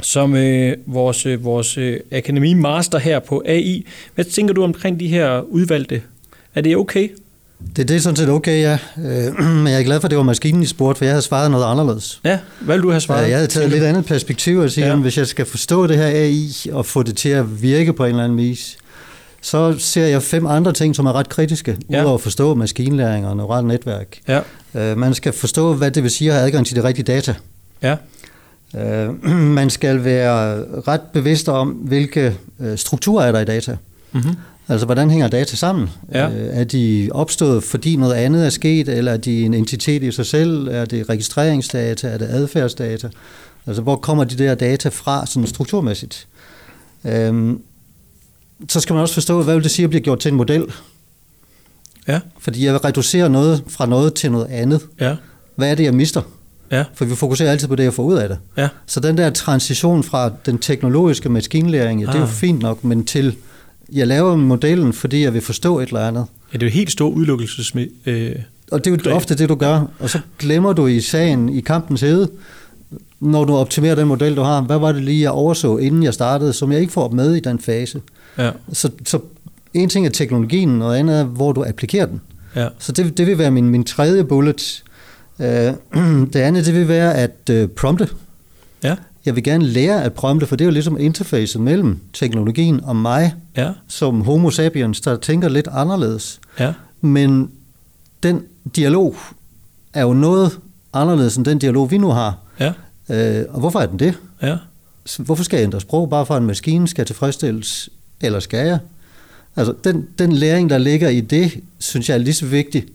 som øh, vores, øh, vores øh, master her på AI, hvad tænker du omkring de her udvalgte? Er det okay? Det, det er sådan set okay, ja. Øh, men jeg er glad for, at det var maskinen, I spurgte, for jeg havde svaret noget anderledes. Ja, hvad vil du have svaret? Ja, jeg havde taget et lidt andet perspektiv og sige, Ja. ja. hvis jeg skal forstå det her AI og få det til at virke på en eller anden vis, så ser jeg fem andre ting, som er ret kritiske, Ja. udover at forstå maskinlæring og neuralt netværk. Ja, Øh, man skal forstå, hvad det vil sige at have adgang til de rigtige data. ja, Øh, man skal være ret bevidst om, hvilke øh, strukturer er der i data. mm-hmm. Altså, hvordan hænger data sammen? Ja. Øh, er de opstået, fordi noget andet er sket, eller er de en entitet i sig selv? Er det registreringsdata? Er det adfærdsdata? Altså, hvor kommer de der data fra, sådan strukturmæssigt? Øhm, så skal man også forstå, hvad vil det sige at blive gjort til en model? ja, Fordi jeg vil reducere noget fra noget til noget andet. ja, Hvad er det, jeg mister? ja, For vi fokuserer altid på det, jeg får ud af det. ja, Så den der transition fra den teknologiske maskinlæring, ja, det er jo Ah. fint nok, men til, jeg laver modellen, fordi jeg vil forstå et eller andet. ja. det er jo helt stor udelukkelses... Øh, Og det er jo Greb. ofte det, du gør. Og så glemmer du i sagen, i kampens hede, når du optimerer den model, du har. Hvad var det lige, jeg overså, inden jeg startede, som jeg ikke får med i den fase? ja, Så, så en ting er teknologien, noget andet er, hvor du applikerer den. ja, Så det, det vil være min, min tredje bullet. Øh, det andet, det vil være at øh, prompte. ja, Jeg vil gerne lære at prompte, for det er jo ligesom interfacet mellem teknologien og mig, ja, som homo sapiens, der tænker lidt anderledes. ja, Men den dialog er jo noget anderledes end den dialog, vi nu har. ja, Øh, og hvorfor er den det? ja, Hvorfor skal jeg ændre sprog, bare for en maskine skal tilfredsstilles, eller skal jeg? Altså, den, den læring, der ligger i det, synes jeg er lige så vigtig.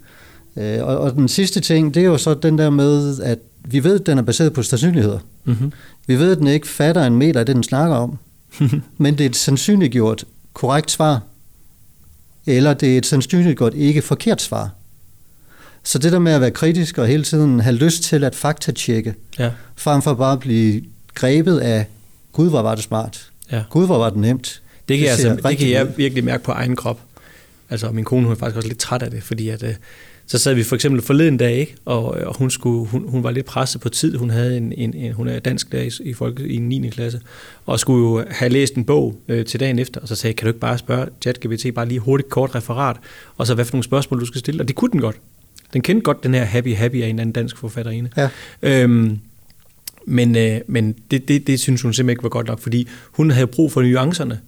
Øh, og, og den sidste ting, det er jo så den der med, at vi ved, at den er baseret på sandsynligheder. mm-hmm. Vi ved, at den ikke fatter en meter af det, den snakker om. men det er et sandsynliggjort korrekt svar, eller det er et sandsynliggjort ikke forkert svar. Så det der med at være kritisk og hele tiden have lyst til at faktatjekke, ja, frem for bare at blive grebet af, gud, hvor var det smart. ja. Gud, hvor var det nemt. Det kan, jeg, ser altså, det kan jeg virkelig mærke på egen krop. Altså, min kone hun er faktisk også lidt træt af det, fordi at, øh, så sad vi for eksempel forleden dag, ikke? Og, og hun, skulle, hun, hun var lidt presset på tid. Hun, havde en, en, en, hun er dansk der i, i, folk, i 9. klasse, og skulle jo have læst en bog øh, til dagen efter, og så sagde jeg, kan du ikke bare spørge ChatGPT, bare lige hurtigt kort referat, og så hvad for nogle spørgsmål, du skal stille? Og det kunne den godt. Den kendte godt den her Happy Happy af en anden dansk forfatterinde. Ja. Øhm, men øh, men det, det, det synes hun simpelthen ikke var godt nok, fordi hun havde brug for nuancerne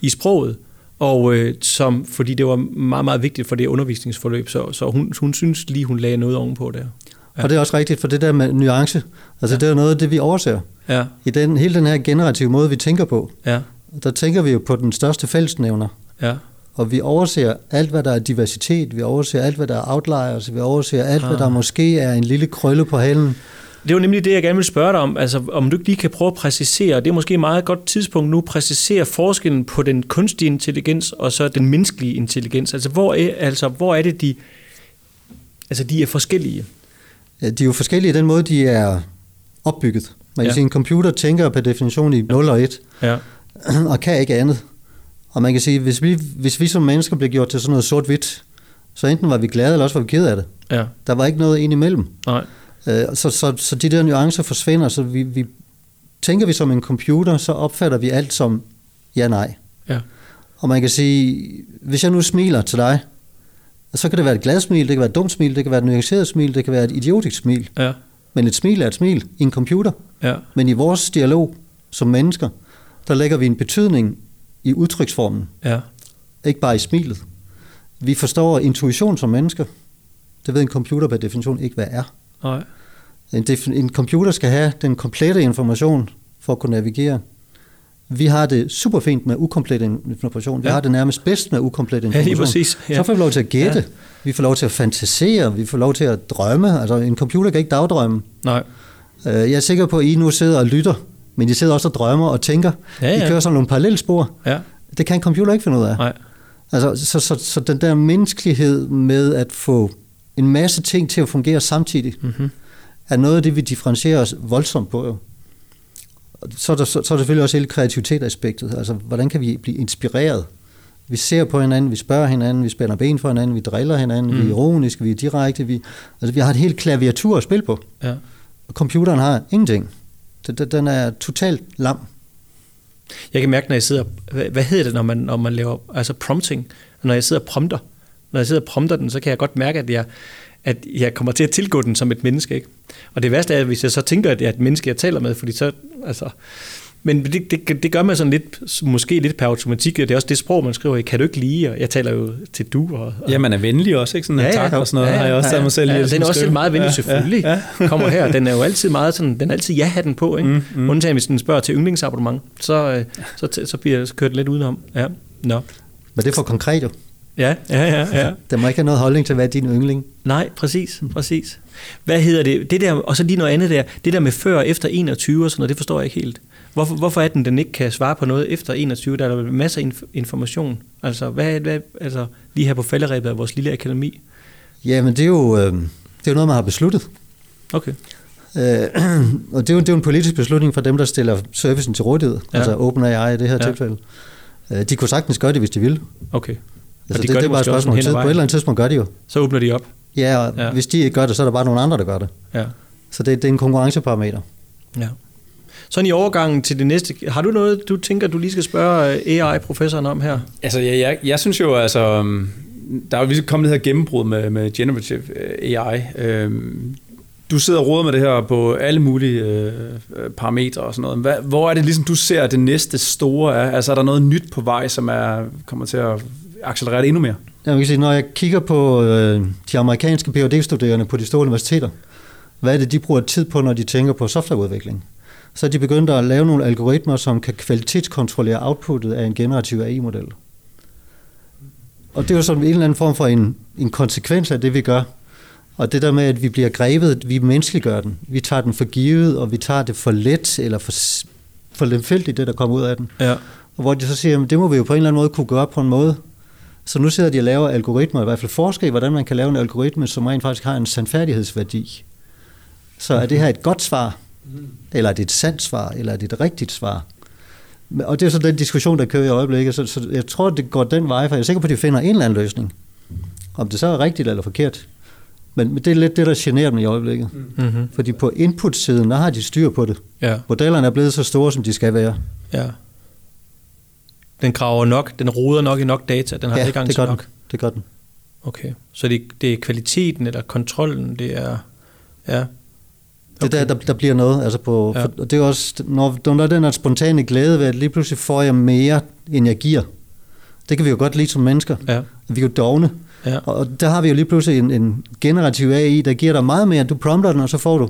i sproget, Og øh, som, fordi det var meget, meget vigtigt for det undervisningsforløb, så, så hun, hun synes lige, hun lagde noget ovenpå der. Ja. Og det er også rigtigt, for det der med nuance, altså ja. det er noget af det, vi overser. Ja, I den, hele den her generative måde, vi tænker på, ja, der tænker vi jo på den største fællesnævner. ja. Og vi overser alt, hvad der er diversitet, vi overser alt, hvad der er outliers, vi overser alt, ah. hvad der Ah. måske er en lille krølle på halen. Det var nemlig det, jeg gerne vil spørge dig om. Altså, om du ikke lige kan prøve at præcisere, det er måske et meget godt tidspunkt nu, præcisere forskellen på den kunstige intelligens og så den menneskelige intelligens. Altså, hvor er, altså, hvor er det, de, altså, de er forskellige? Ja, De er jo forskellige i den måde, de er opbygget. Man kan Ja. sige, en computer tænker per definition i 0 og 1, Ja, og kan ikke andet. Og man kan sige, hvis vi, hvis vi som mennesker bliver gjort til sådan noget sort-hvidt, så enten var vi glade, eller også var vi ked af det. ja, Der var ikke noget ind imellem. nej, Så, så, så de der nuancer forsvinder, så vi, vi tænker vi som en computer, så opfatter vi alt som ja-nej. ja, Og man kan sige, hvis jeg nu smiler til dig, så kan det være et glad smil, det kan være et dumt smil, det kan være et nuanceret smil, det kan være et idiotisk smil. ja, Men et smil er et smil i en computer. ja, Men i vores dialog som mennesker, der lægger vi en betydning i udtryksformen, ja, ikke bare i smilet. Vi forstår intuition som mennesker. Det ved en computer per definition ikke, hvad er. Nej, En, en computer skal have den komplette information for at kunne navigere. Vi har det super fint med ukomplet information. Vi Ja. ja. har det nærmest bedst med ukomplet ja information. lige præcis. Ja. Så får vi lov til at gætte. Ja. Ja. Vi får lov til at fantasere. Vi får lov til at drømme. Altså, en computer kan ikke dagdrømme. Nej, Øh, Jeg er sikker på, at I nu sidder og lytter, men I sidder også og drømmer og tænker. Ja, ja. I kører sådan nogle parallelspor. ja, Det kan en computer ikke finde ud af. nej, Altså, så, så, så den der menneskelighed med at få en masse ting til at fungere samtidig, mm-hmm. er noget af det, vi differentierer os voldsomt på. Jo. Så er, der, så, så er der selvfølgelig også hele kreativitetaspektet. Altså, hvordan kan vi blive inspireret? Vi ser på hinanden, vi spørger hinanden, vi spænder ben for hinanden, vi driller hinanden, mm. vi er ironiske, vi er direkte. Vi, altså, vi har et helt klaviatur at spille på. ja. Og computeren har ingenting. Den, den- er totalt lam. Jeg kan mærke, når jeg sidder, hvad, hvad hedder det, når man, når man laver altså prompting? Når jeg sidder og prompter, når jeg sidder og prompter den, så kan jeg godt mærke, at jeg, at jeg kommer til at tilgå den som et menneske. Ikke? Og det værste er, hvis jeg så tænker, at det er et menneske, jeg taler med, fordi så, altså, men det, det, det gør man sådan lidt, måske lidt per automatik, og det er også det sprog, man skriver i. Kan du ikke lide? Og jeg taler jo til du. Og, og Ja, man er venlig også, ikke? Sådan en tak og sådan noget, har jeg også taget mig selv i. ja, den er også skrive. meget venlig, Ja, selvfølgelig. Ja, ja. Kommer her. Den er jo altid meget sådan, den er altid ja-hatten på, ikke? Mm, Mm. Undtagen hvis den spørger til yndlingsabonnement, så, øh, så, så, så bliver det kørt lidt udenom. Ja. Nå. Men det er for konkret jo. Ja, ja, ja, ja. Der må ikke have noget holdning til, hvad er din yndling. Nej, præcis, præcis. Hvad hedder det? det der, og så lige noget andet der. Det der med før og efter 21 og sådan noget, det forstår jeg ikke helt. Hvorfor, hvorfor er den, den ikke kan svare på noget efter 21? Der er der masser af inf- information. Altså, hvad, hvad, altså, lige her på falderæbet af vores lille akademi. Ja, men det er jo, øh, det er jo noget, man har besluttet. Okay. Øh, og det er, jo, det er jo en politisk beslutning for dem, der stiller servicen til rådighed. Ja. Altså OpenAI i det her ja. tilfælde. Øh, de kunne sagtens gøre det, hvis de ville. Okay. Altså, de det, gør det er det bare et spørgsmål tid. På et eller andet tidspunkt gør de jo. Så åbner de op. Ja, og Ja. hvis de ikke gør det, så er der bare nogle andre, der gør det. Ja. Så det, det er en konkurrenceparameter. Ja. Sådan i overgangen til det næste, har du noget, du tænker, du lige skal spørge øh, AI-professoren om her? Altså, jeg, jeg, jeg synes jo, altså, um, der er jo kommet det her gennembrud med, med generative øh, AI. Øhm, du sidder og råder med det her på alle mulige øh, øh, parametre og sådan noget. Hvad, hvor er det ligesom, du ser, at det næste store er? Altså, er der noget nyt på vej, som er, kommer til at accelerere det endnu mere? Jeg kan sige, når jeg kigger på øh, de amerikanske phd studerende på de store universiteter, hvad er det, de bruger tid på, når de tænker på softwareudvikling? Så er de begyndt at lave nogle algoritmer, som kan kvalitetskontrollere outputtet af en generativ AI-model. Og det er jo sådan en eller anden form for en, en konsekvens af det, vi gør. Og det der med, at vi bliver grebet, vi menneskeliggør den. Vi tager den for givet, og vi tager det for let, eller for, for lemfældigt, det der kommer ud af den. Ja. Og hvor de så siger, at det må vi jo på en eller anden måde kunne gøre på en måde. Så nu sidder de og laver algoritmer, i hvert fald forsker i, hvordan man kan lave en algoritme, som rent faktisk har en sandfærdighedsværdi. Så er det her et godt svar, eller er det et sandt svar, eller er det et rigtigt svar? Og det er så den diskussion, der kører i øjeblikket, så, så jeg tror, det går den vej, for jeg er sikker på, at de finder en eller anden løsning. Om det så er rigtigt eller forkert. Men men det er lidt det, der generer dem i øjeblikket. Mm-hmm. Fordi på input-siden, der har de styr på det. Ja, Modellerne er blevet så store, som de skal være. ja. Den graver nok, den roder nok i nok data, den har ja, adgang det til nok. den. Det gør den. Okay, så det, det er kvaliteten eller kontrollen, det er... Ja. Det er der, der, der bliver noget. Altså på, Ja. for, og det er også, når, når der er den her spontane glæde ved, at lige pludselig får jeg mere, end jeg giver. Det kan vi jo godt lide som mennesker. Ja. Vi er jo dogne. Ja. Og der har vi jo lige pludselig en, en generativ AI, der giver dig meget mere. Du prompter den, og så får du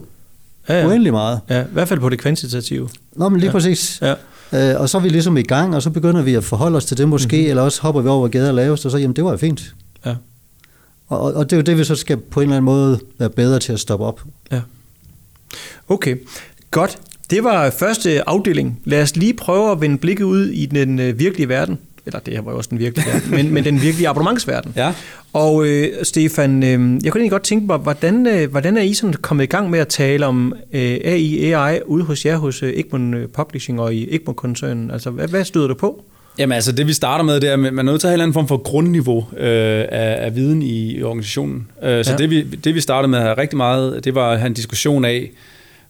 Ja, ja. uendelig meget. ja. I hvert fald på det kvantitative. Nå, men lige ja. præcis. Ja. Øh, og så er vi ligesom i gang, og så begynder vi at forholde os til det måske, Mhm. mm-hmm. eller også hopper vi over gader lavest, og så, jamen det var jo fint. Ja. Og, og, det er jo det, vi så skal på en eller anden måde være bedre til at stoppe op. Okay, godt. Det var første afdeling. Lad os lige prøve at vende blikket ud i den øh, virkelige verden. Eller det her var jo også den virkelige verden, men, men den virkelige abonnementsverden. Ja. Og øh, Stefan, øh, jeg kunne egentlig godt tænke mig, hvordan, øh, hvordan er I sådan kommet i gang med at tale om øh, AI, AI ude hos jer hos øh, Egmont øh, Publishing og i Egmont-koncernen? Altså, hvad, hvad støder du på? Jamen altså, det vi starter med, det er, at man er nødt til at have en eller anden form for grundniveau øh, af, af viden i, i organisationen. Øh, så Ja. det, vi, det vi startede med at have rigtig meget, det var at have en diskussion af,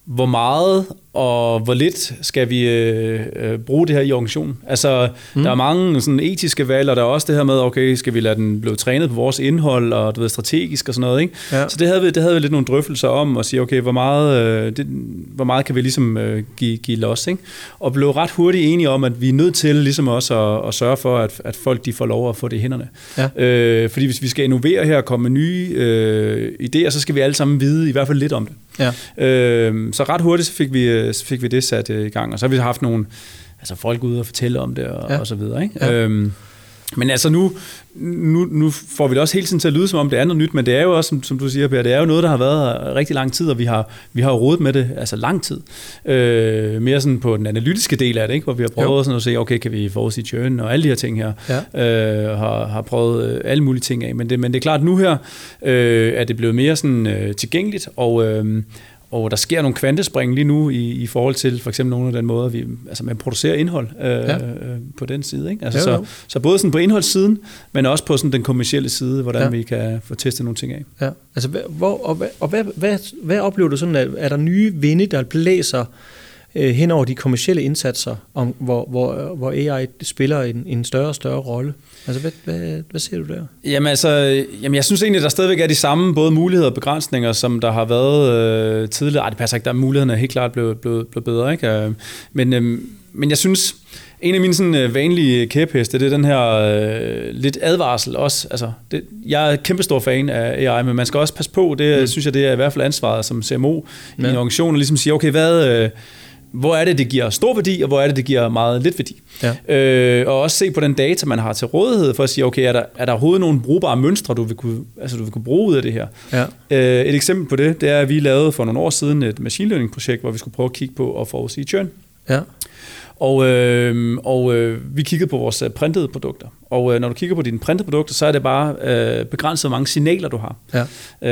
hvor meget og hvor lidt skal vi øh, øh, bruge det her i organisationen. Altså, mm. der er mange sådan etiske valg, og der er også det her med, okay, skal vi lade den blive trænet på vores indhold, og du ved, strategisk og sådan noget, ikke? Ja. Så det havde, vi, det havde vi lidt nogle drøftelser om, og sige, okay, hvor meget, øh, det, hvor meget kan vi ligesom øh, give, give los, ikke? Og blev ret hurtigt enige om, at vi er nødt til ligesom også at, at sørge for, at, at folk de får lov at få det i hænderne. Ja. Øh, fordi hvis vi skal innovere her og komme med nye øh, idéer, så skal vi alle sammen vide i hvert fald lidt om det. Ja. Øh, så ret hurtigt så fik vi, øh, så fik vi det sat øh, i gang, og så har vi haft nogle altså folk ude og fortælle om det og, Ja. og så videre. Ikke? Ja. Øhm, men altså nu, nu, nu får vi det også hele tiden til at lyde som om det er noget nyt, men det er jo også, som, som du siger, Per, det er jo noget, der har været rigtig lang tid, og vi har, vi har rodet med det altså lang tid. Øh, mere sådan på den analytiske del af det, ikke? hvor vi har prøvet sådan at se, okay, kan vi forudsige churn og alle de her ting her. Ja. Øh, har, har prøvet øh, alle mulige ting af, men det, men det er klart, nu her øh, er det blevet mere sådan, øh, tilgængeligt, og, øh, og der sker nogle kvantespring lige nu i, i forhold til for eksempel nogle af den måde, vi, altså man producerer indhold øh, Ja. ja. på den side. Ikke? Altså, jo. så, så både sådan på indholdssiden, men også på sådan den kommercielle side, hvordan Ja. ja. vi kan få testet nogle ting af. Ja, altså, hvor, og, hvad, og hvad, hvad, hvad oplever du sådan, at, er der nye vinde, der blæser øh, hen over de kommercielle indsatser, om, hvor, hvor, hvor AI spiller en, en større og større rolle? Altså, hvad, hvad, hvad ser du der? Jamen altså, jamen jeg synes egentlig, at der stadigvæk er de samme både muligheder og begrænsninger, som der har været øh, tidligere. Ej, det passer ikke, der er mulighederne er helt klart blevet, blevet, blevet bedre, ikke? Øh, Men, øh, men jeg synes, en af mine sådan, øh, vanlige kæpheste, det er den her øh, lidt advarsel også. Altså, det, jeg er kæmpestor fan af AI, men man skal også passe på, det mm. synes jeg, det er i hvert fald ansvaret som CMO ja. i en organisation, at ligesom sige, okay, hvad... Øh, hvor er det, det giver stor værdi, og hvor er det, det giver meget lidt værdi. Ja. Øh, og også se på den data, man har til rådighed, for at sige, okay, er der, er der overhovedet nogle brugbare mønstre, du vil kunne, altså, du vil kunne bruge ud af det her? Ja. Øh, et eksempel på det, det er, at vi lavede for nogle år siden et machine learning projekt, hvor vi skulle prøve at kigge på at forudsige churn. Ja. Og, øh, og øh, vi kiggede på vores øh, printede produkter. Og øh, når du kigger på dine printede produkter, så er det bare øh, begrænset, hvor mange signaler du har Ja.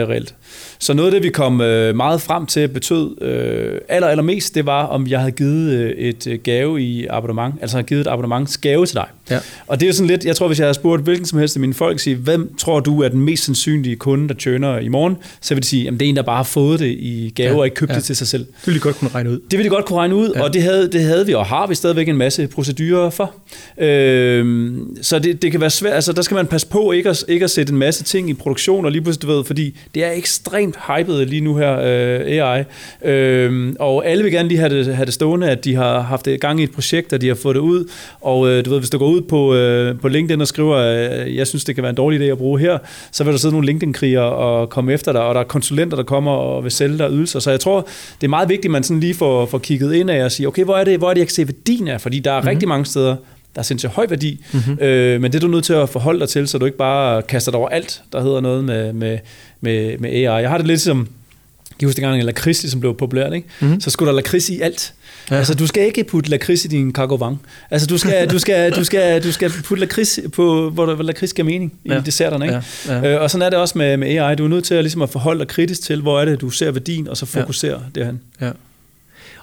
øh, reelt. Så noget af det, vi kom øh, meget frem til, betød øh, aller, allermest, det var, om jeg havde givet øh, et øh, gave i abonnement, altså havde givet et abonnements gave til dig. Ja. Og det er sådan lidt, jeg tror, hvis jeg havde spurgt hvilken som helst af mine folk, sige, hvem tror du er den mest sandsynlige kunde, der tjener i morgen, så vil de sige, at det er en, der bare har fået det i gave Ja, og ikke købt ja. det til sig selv. Det ville de godt kunne regne ud. Det ville de godt kunne regne ud, Ja. og det havde, det havde vi, og har vi stadigvæk en masse procedurer for. Øhm, så det, det kan være svært, altså der skal man passe på ikke at, ikke at sætte en masse ting i produktion, og lige pludselig, du ved, fordi det er ekstremt hypet lige nu her, øh, AI. Øhm, og alle vil gerne lige have det, have det stående, at de har haft det gang i et projekt, og de har fået det ud. Og øh, du ved, hvis du går ud på, øh, på LinkedIn og skriver, øh, jeg synes, det kan være en dårlig idé at bruge her, så vil der sidde nogle LinkedIn-krigere og komme efter dig, og der er konsulenter, der kommer og vil sælge dig ydelser. Så jeg tror, det er meget vigtigt, at man sådan lige får, får kigget ind af og sige, okay, hvor er det, hvor er det jeg kan se værdien af? Fordi der er mm-hmm. rigtig mange steder, der er sindssygt høj værdi, mm-hmm. øh, men det er du nødt til at forholde dig til, så du ikke bare kaster dig over alt, der hedder noget med, med, med, med AI. Jeg har det lidt som, jeg kan huske dengang, at lakrids ligesom blev populært, ikke? Mm-hmm. så skulle der lakrids i alt. Ja. Altså, du skal ikke putte lakrids i din kagovang. Altså, du skal, du skal, du skal, du skal putte lakrids på, hvor, der, hvor lakrids giver mening i Ja. ja. desserterne, ikke? Ja. ja. Øh, og sådan er det også med, med AI. Du er nødt til at, ligesom at forholde dig kritisk til, hvor er det, du ser værdien, og så fokusere ja. derhen. Ja.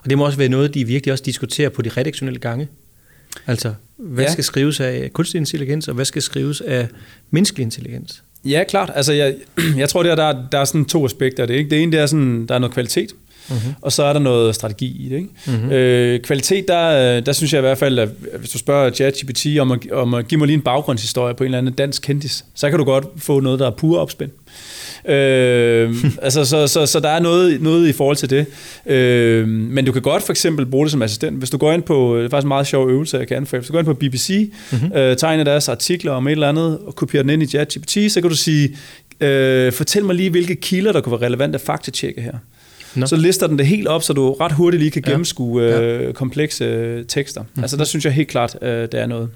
Og det må også være noget, de virkelig også diskuterer på de redaktionelle gange. Altså, hvad ja. Skal skrives af kunstig intelligens, og hvad skal skrives af menneskelig intelligens? Ja, klart. Altså, jeg, jeg tror, der, der, er- der er sådan to aspekter af det. Ikke? Det ene, det er sådan, der er noget kvalitet, Mm-hmm. og så er der noget strategi i det. Ikke? Mm-hmm. Øh, kvalitet, der, der synes jeg i hvert fald, at hvis du spørger ChatGPT om at, om at give mig lige en baggrundshistorie på en eller anden dansk kendis, så kan du godt få noget, der er pur opspænd. Øh, altså, så, så, så der er noget, noget i forhold til det. Øh, men du kan godt for eksempel bruge det som assistent. Hvis du går ind på, det er faktisk en meget sjov øvelse, jeg kan anbefale. Hvis du går ind på BBC, mm-hmm. øh, tegner deres artikler om et eller andet, og kopierer den ind i ChatGPT, så kan du sige, øh, fortæl mig lige, hvilke kilder, der kunne være relevante at faktatjekke her. No. Så lister den det helt op, så du ret hurtigt lige kan gennemskue ja. øh, komplekse øh, tekster. Mm-hmm. Altså der synes jeg helt klart, øh, det er noget.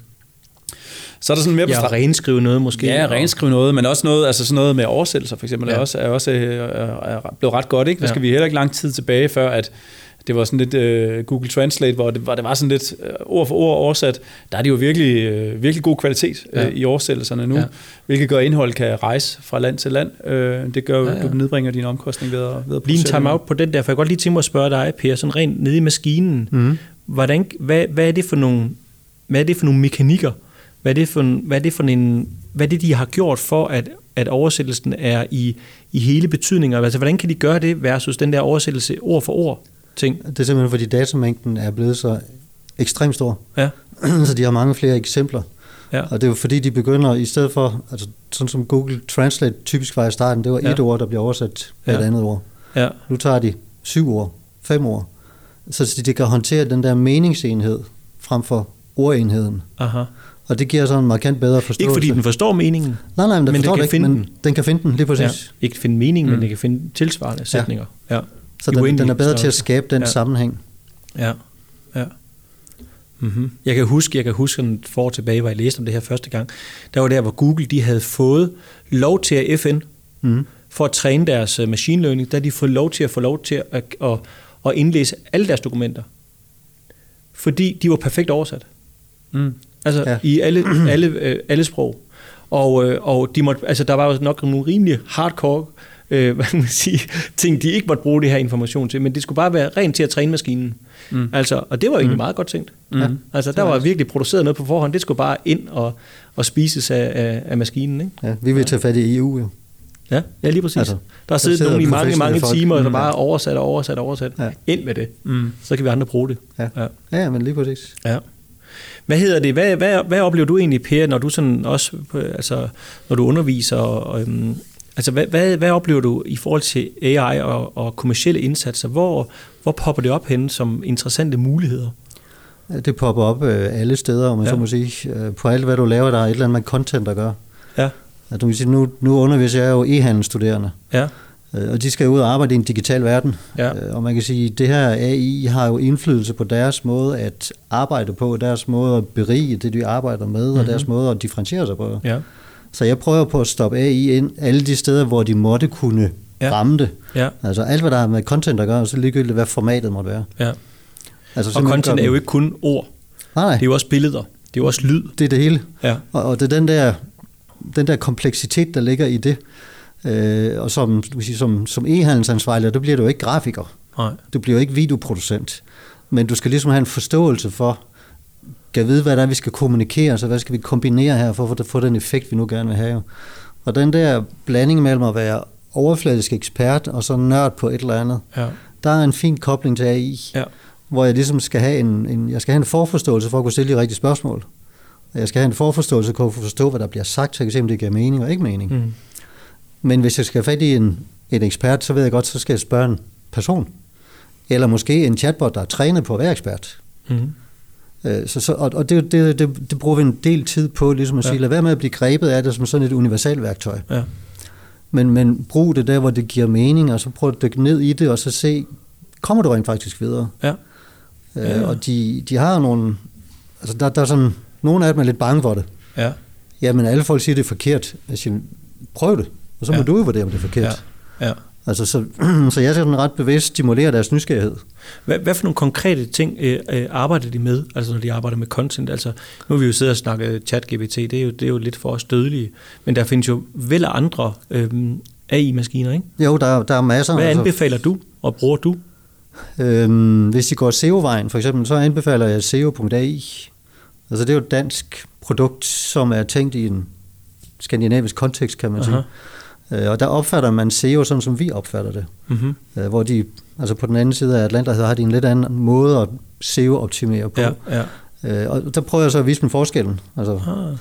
Så er der sådan mere ja, renskrive noget måske. Ja, renskrive noget, men også noget, altså sådan noget med oversættelser for eksempel, ja. er også, er også øh, er blevet ret godt. Ikke? Der skal ja. vi heller ikke lang tid tilbage, før at det var sådan lidt uh, Google Translate, hvor det, hvor det var sådan lidt uh, ord for ord oversat. Der er det jo virkelig, uh, virkelig god kvalitet uh, ja. i oversættelserne nu, ja. hvilket gør, at indhold kan rejse fra land til land. Uh, det gør ja, ja. du nedbringer din omkostning ved at, ved at Lige en time out på den der, for jeg godt lige tænke mig at spørge dig, Per, sådan rent nede i maskinen. Mm. Hvordan, hvad, hvad, er det for nogle, hvad er det for nogle mekanikker, hvad er det for, hvad er det for en, hvad er det, de har gjort for, at, at oversættelsen er i, i hele betydninger? Altså, hvordan kan de gøre det versus den der oversættelse ord for ord ting? Det er simpelthen, fordi datamængden er blevet så ekstremt stor. Ja. så de har mange flere eksempler. Ja. Og det er jo fordi, de begynder, i stedet for, altså sådan som Google Translate typisk var i starten, det var ja. et ord, der bliver oversat ja. et andet ord. Ja. Nu tager de syv ord, fem ord, så de kan håndtere den der meningsenhed frem for ordenheden. Aha. Og det giver så en markant bedre forståelse. Ikke fordi den forstår meningen, nej, nej, men, den, men den kan ikke, finde men den. den kan finde den, lige præcis. Ja. Ikke finde meningen, mm. men den kan finde tilsvarende sætninger. Ja. Så den, den er bedre til at skabe den ja. sammenhæng. Ja, ja. Mm-hmm. Jeg kan huske, jeg kan huske en for tilbage, hvor jeg læste om det her første gang. Der var der, hvor Google de havde fået lov til at FN, mm. for at træne deres øh, machine learning, der de fået lov til at få lov til at, at, at, at indlæse alle deres dokumenter. Fordi de var perfekt oversat. Mm. Altså ja. i alle, alle, øh, alle sprog. Og, øh, og de måtte, altså, der var jo nok nogle rimelig hardcore øh, hvad man sige, ting, de ikke måtte bruge det her information til, men det skulle bare være rent til at træne maskinen. Mm. Altså, og det var egentlig mm. meget godt tænkt. Mm. Ja. Altså, der var virkelig produceret noget på forhånd, det skulle bare ind og, og spises af, af, af maskinen. Ikke? Ja, vi vil tage fat i EU jo. Ja, ja lige præcis. Altså, der har siddet nogen i mange, mange folk. timer, der mm. bare oversat og oversat og oversat. Ja. Ind med det. Mm. Så kan vi andre bruge det. Ja, ja. ja men lige præcis. Ja. Hvad hedder det? Hvad, hvad, hvad oplever du egentlig, Per, når du sådan også, altså, når du underviser? Og, øhm, altså, hvad, hvad, hvad oplever du i forhold til AI og, og kommersielle indsatser? Hvor, hvor popper det op hen som interessante muligheder? Det popper op øh, alle steder, om man ja. så må sige. Øh, på alt, hvad du laver, der er et eller andet med content at gøre. Ja. At du kan sige, nu, nu underviser jeg jo e-handelsstuderende. Ja. Øh, og de skal ud og arbejde i en digital verden. Ja. Øh, og man kan sige, at det her AI har jo indflydelse på deres måde at arbejde på, deres måde at berige det, de arbejder med, mm-hmm. og deres måde at differentiere sig på. Ja. Så jeg prøver på at stoppe AI ind alle de steder, hvor de måtte kunne ja. ramme det. Ja. Altså alt, hvad der har med content at gøre, så ligegyldigt, hvad formatet måtte være. Ja. Altså, og content er jo ikke kun ord. Nej, nej. Det er jo også billeder. Det er jo også lyd. Det er det hele. Ja. Og, og det er den der, den der kompleksitet, der ligger i det. Øh, og som, du sige, som, som e-handelsansvarlig, der bliver du ikke grafiker. Nej. Du bliver ikke videoproducent. Men du skal ligesom have en forståelse for, kan vide, hvad det er, vi skal kommunikere, så hvad skal vi kombinere her, for at få den effekt, vi nu gerne vil have. Og den der blanding mellem at være overfladisk ekspert og så nørd på et eller andet, ja. der er en fin kobling til AI, ja. hvor jeg ligesom skal have en, en, jeg skal have en forforståelse for at kunne stille de rigtige spørgsmål. Jeg skal have en forforståelse for at forstå, hvad der bliver sagt, så jeg kan se, om det giver mening og ikke mening. Mm. Men hvis jeg skal have fat i en, en ekspert, så ved jeg godt, så skal jeg spørge en person. Eller måske en chatbot, der er trænet på at være ekspert. Mm. Så, så, og og det, det, det, det bruger vi en del tid på, ligesom at ja. sige, lad være med at blive grebet af det som sådan et universalværktøj. Ja. Men, men brug det der, hvor det giver mening, og så prøv at dykke ned i det, og så se, kommer du rent faktisk videre? Ja. Øh, ja, ja. Og de, de har nogle, altså der, der er sådan, nogle af dem er lidt bange for det. Ja. Jamen alle folk siger, det er forkert. Jeg siger, prøv det. Og så må ja. du jo vurdere, om det er forkert. Ja. ja. Altså, så, så jeg skal ret bevidst stimulere deres nysgerrighed. Hvad, hvad for nogle konkrete ting øh, øh, arbejder de med, altså når de arbejder med content? Altså, nu har vi jo siddet og snakket chat-GPT, det er, jo, det er jo lidt for os dødelige, men der findes jo vel andre øh, AI-maskiner, ikke? Jo, der, der er masser. Hvad altså. anbefaler du, og bruger du? Øhm, hvis de går SEO-vejen, for eksempel, så anbefaler jeg SEO.ai. Altså, det er jo et dansk produkt, som er tænkt i en skandinavisk kontekst, kan man Aha. sige. Øh, og der opfatter man SEO sådan, som vi opfatter det. Mm-hmm. Hvor de, altså på den anden side af Atlanterhavet, har de en lidt anden måde at SEO-optimere på. Ja, ja. Øh, og der prøver jeg så at vise dem forskellen. Altså, ah.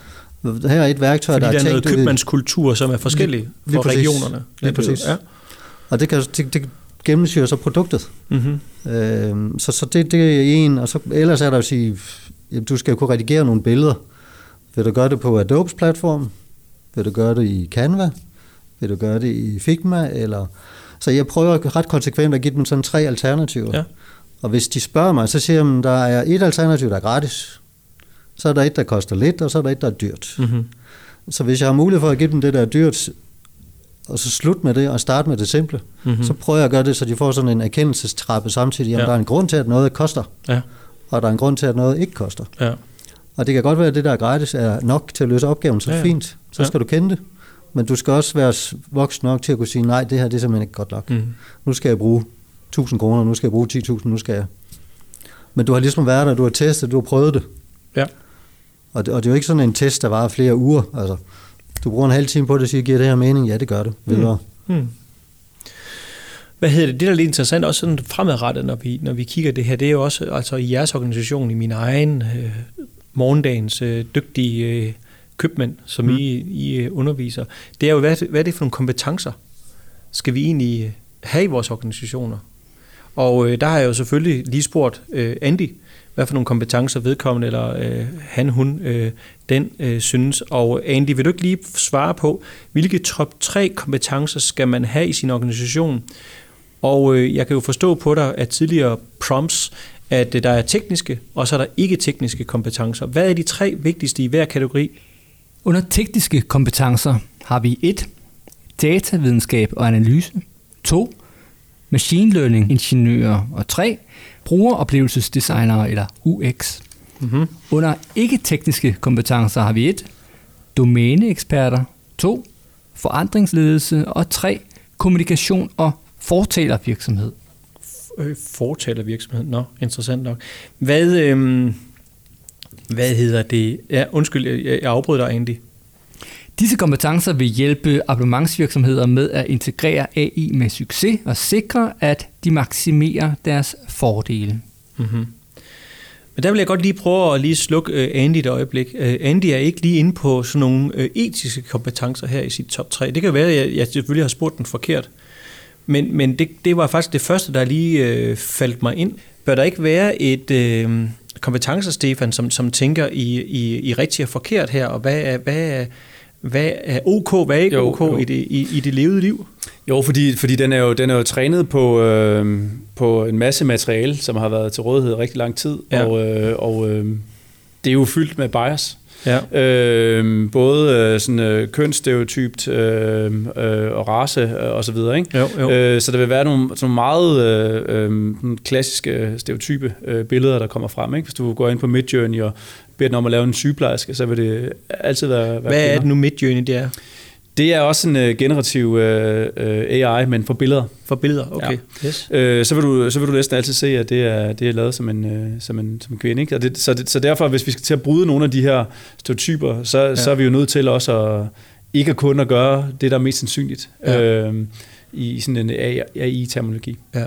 Her er et værktøj, Fordi der der er er noget købmandskultur, som er forskellig Lige- for lige præcis. regionerne. Lige præcis. Ja. Og det, kan, det, det gennemsyrer så produktet. Mm-hmm. Øh, så, så det, det er en, og så ellers er der at sige, jamen, du skal jo kunne redigere nogle billeder. Vil du gøre det på Adobes platform? Vil du gøre det i Canva? Vil du gøre det i Figma? Eller... Så jeg prøver ret konsekvent at give dem sådan tre alternativer. Ja. Og hvis de spørger mig, så siger jeg, at der er et alternativ, der er gratis. Så er der et, der koster lidt, og så er der et, der er dyrt. Mm-hmm. Så hvis jeg har mulighed for at give dem det, der er dyrt, og så slut med det, og starte med det simple, Mhm. mm-hmm. så prøver jeg at gøre det, så de får sådan en erkendelsestrappe samtidig. Jamen, Ja. der er en grund til, at noget koster, Ja. og der er en grund til, at noget ikke koster. Ja. Og det kan godt være, at det, der er gratis, er nok til at løse opgaven, så ja. ja. fint. Så Ja. skal du kende det. Men du skal også være voksen nok til at kunne sige, nej, det her det er simpelthen ikke godt nok. Mm. Nu skal jeg bruge 1000 kroner, nu skal jeg bruge 10.000, nu skal jeg... Men du har ligesom været der, du har testet, du har prøvet det. Ja. Og det, og det er jo ikke sådan en test, der varer flere uger. Altså, du bruger en halv time på det og siger, giver det her mening? Ja, det gør det. Videre. Mm. Hvad hedder det? Det, der er lidt interessant, også sådan fremadrettet, når vi, når vi kigger det her, det er jo også altså i jeres organisation, i min egen øh, morgendagens øh, dygtige øh, købmænd, som mm. I, I øh, underviser. Det er jo, hvad, hvad er det for nogle kompetencer, skal vi egentlig øh, have i vores organisationer? Og øh, der har jeg jo selvfølgelig lige spurgt øh, Andy, hvad for nogle kompetencer vedkommende, eller øh, han, hun, øh, den øh, synes. Og Andy, vil du ikke lige svare på, hvilke top 3 kompetencer skal man have i sin organisation? Og øh, jeg kan jo forstå på dig, at tidligere prompts, at øh, der er tekniske, og så er der ikke tekniske kompetencer. Hvad er de tre vigtigste i hver kategori? Under tekniske kompetencer har vi 1. Datavidenskab og analyse. 2. Machine learning ingeniører. Og 3. Brugeroplevelsesdesignere eller UX. Mm-hmm. Under ikke-tekniske kompetencer har vi 1. Domæneeksperter. 2. Forandringsledelse. Og 3. Kommunikation og fortalervirksomhed. Øh, fortalervirksomhed. Nå, interessant nok. Hvad, øh, hvad hedder det? Ja, undskyld, jeg, jeg afbryder dig, Andy. Disse kompetencer vil hjælpe abonnementsvirksomheder med at integrere AI med succes og sikre, at de maksimerer deres fordele. Mm-hmm. Men der vil jeg godt lige prøve at lige slukke øh, Andy et øjeblik. Øh, Andy er ikke lige inde på sådan nogle øh, etiske kompetencer her i sit top 3. Det kan være, at jeg, jeg selvfølgelig har spurgt den forkert. Men, men det, det var faktisk det første, der lige øh, faldt mig ind. Bør der ikke være et øh, kompetencer, Stefan, som, som tænker i, i, i rigtigt og forkert her, og hvad er, hvad er, hvad er OK, hvad er ikke Jo, OK jo. i det, i, i det levede liv? Jo, fordi, fordi den, er jo, den er jo trænet på, øh, på en masse materiale, som har været til rådighed rigtig lang tid, Ja. og, øh, og øh, det er jo fyldt med bias. Ja. Øh, både øh, sådan øh, kønsstereotypt øh, øh, og race øh, og så videre, ikke? Jo, jo. Øh, så der vil være nogle, sådan meget øh, øh, klassiske stereotype øh, billeder, der kommer frem. Ikke? Hvis du går ind på Midjourney og beder den om at lave en sygeplejerske, så vil det altid være, være Hvad er kvinder. det nu Midjourney, det er? Det er også en øh, generativ øh, øh, AI, men for billeder. For billeder, okay. Ja. Yes. Øh, så, vil du, så vil du næsten altid se, at det er, det er lavet som en, øh, som en, som en kvinde. Ikke? Og det, så, det, så derfor, hvis vi skal til at bryde nogle af de her stereotyper, så, ja. så er vi jo nødt til også at ikke kun at gøre det, der er mest sandsynligt Ja. øh, i sådan en AI-terminologi. Ja.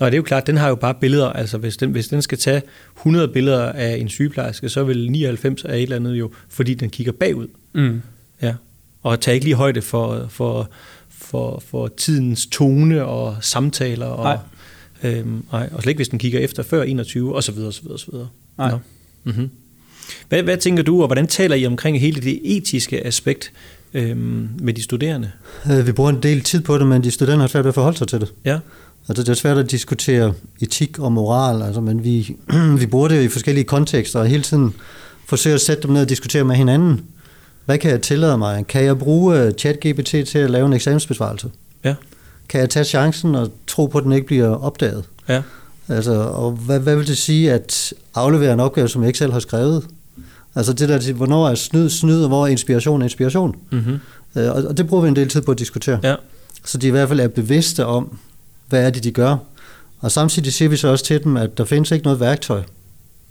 Nå, det er jo klart, den har jo bare billeder. Altså, hvis den, hvis den skal tage 100 billeder af en sygeplejerske, så vil 99 af et eller andet jo, fordi den kigger bagud. Mm. Ja. Og tager ikke lige højde for, for, for, for tidens tone og samtaler. Og, Nej. Øhm, nej. Og slet ikke, hvis den kigger efter før 21, og så videre, og så videre, og så videre. Nej. Nå. Mm-hmm. Hvad, hvad tænker du, og hvordan taler I omkring hele det etiske aspekt øhm, med de studerende? Øh, Vi bruger en del tid på det, men de studerende har svært ved at forholde sig til det. Ja. Altså, det er svært at diskutere etik og moral, altså, men vi, vi bruger det i forskellige kontekster, og hele tiden forsøger at sætte dem ned og diskutere med hinanden. Hvad kan jeg tillade mig? Kan jeg bruge øh, ChatGPT til at lave en eksamensbesvarelse? Ja. Kan jeg tage chancen og tro på, at den ikke bliver opdaget? Ja. Altså, og hvad, hvad vil det sige at aflevere en opgave, som jeg ikke selv har skrevet? Altså det der, til, hvornår er snyd snyd, og hvor er inspiration inspiration? Mm-hmm. Øh, Og, og det bruger vi en del tid på at diskutere. Ja. Så de i hvert fald er bevidste om, hvad er det, de gør. Og samtidig siger vi så også til dem, at der findes ikke noget værktøj,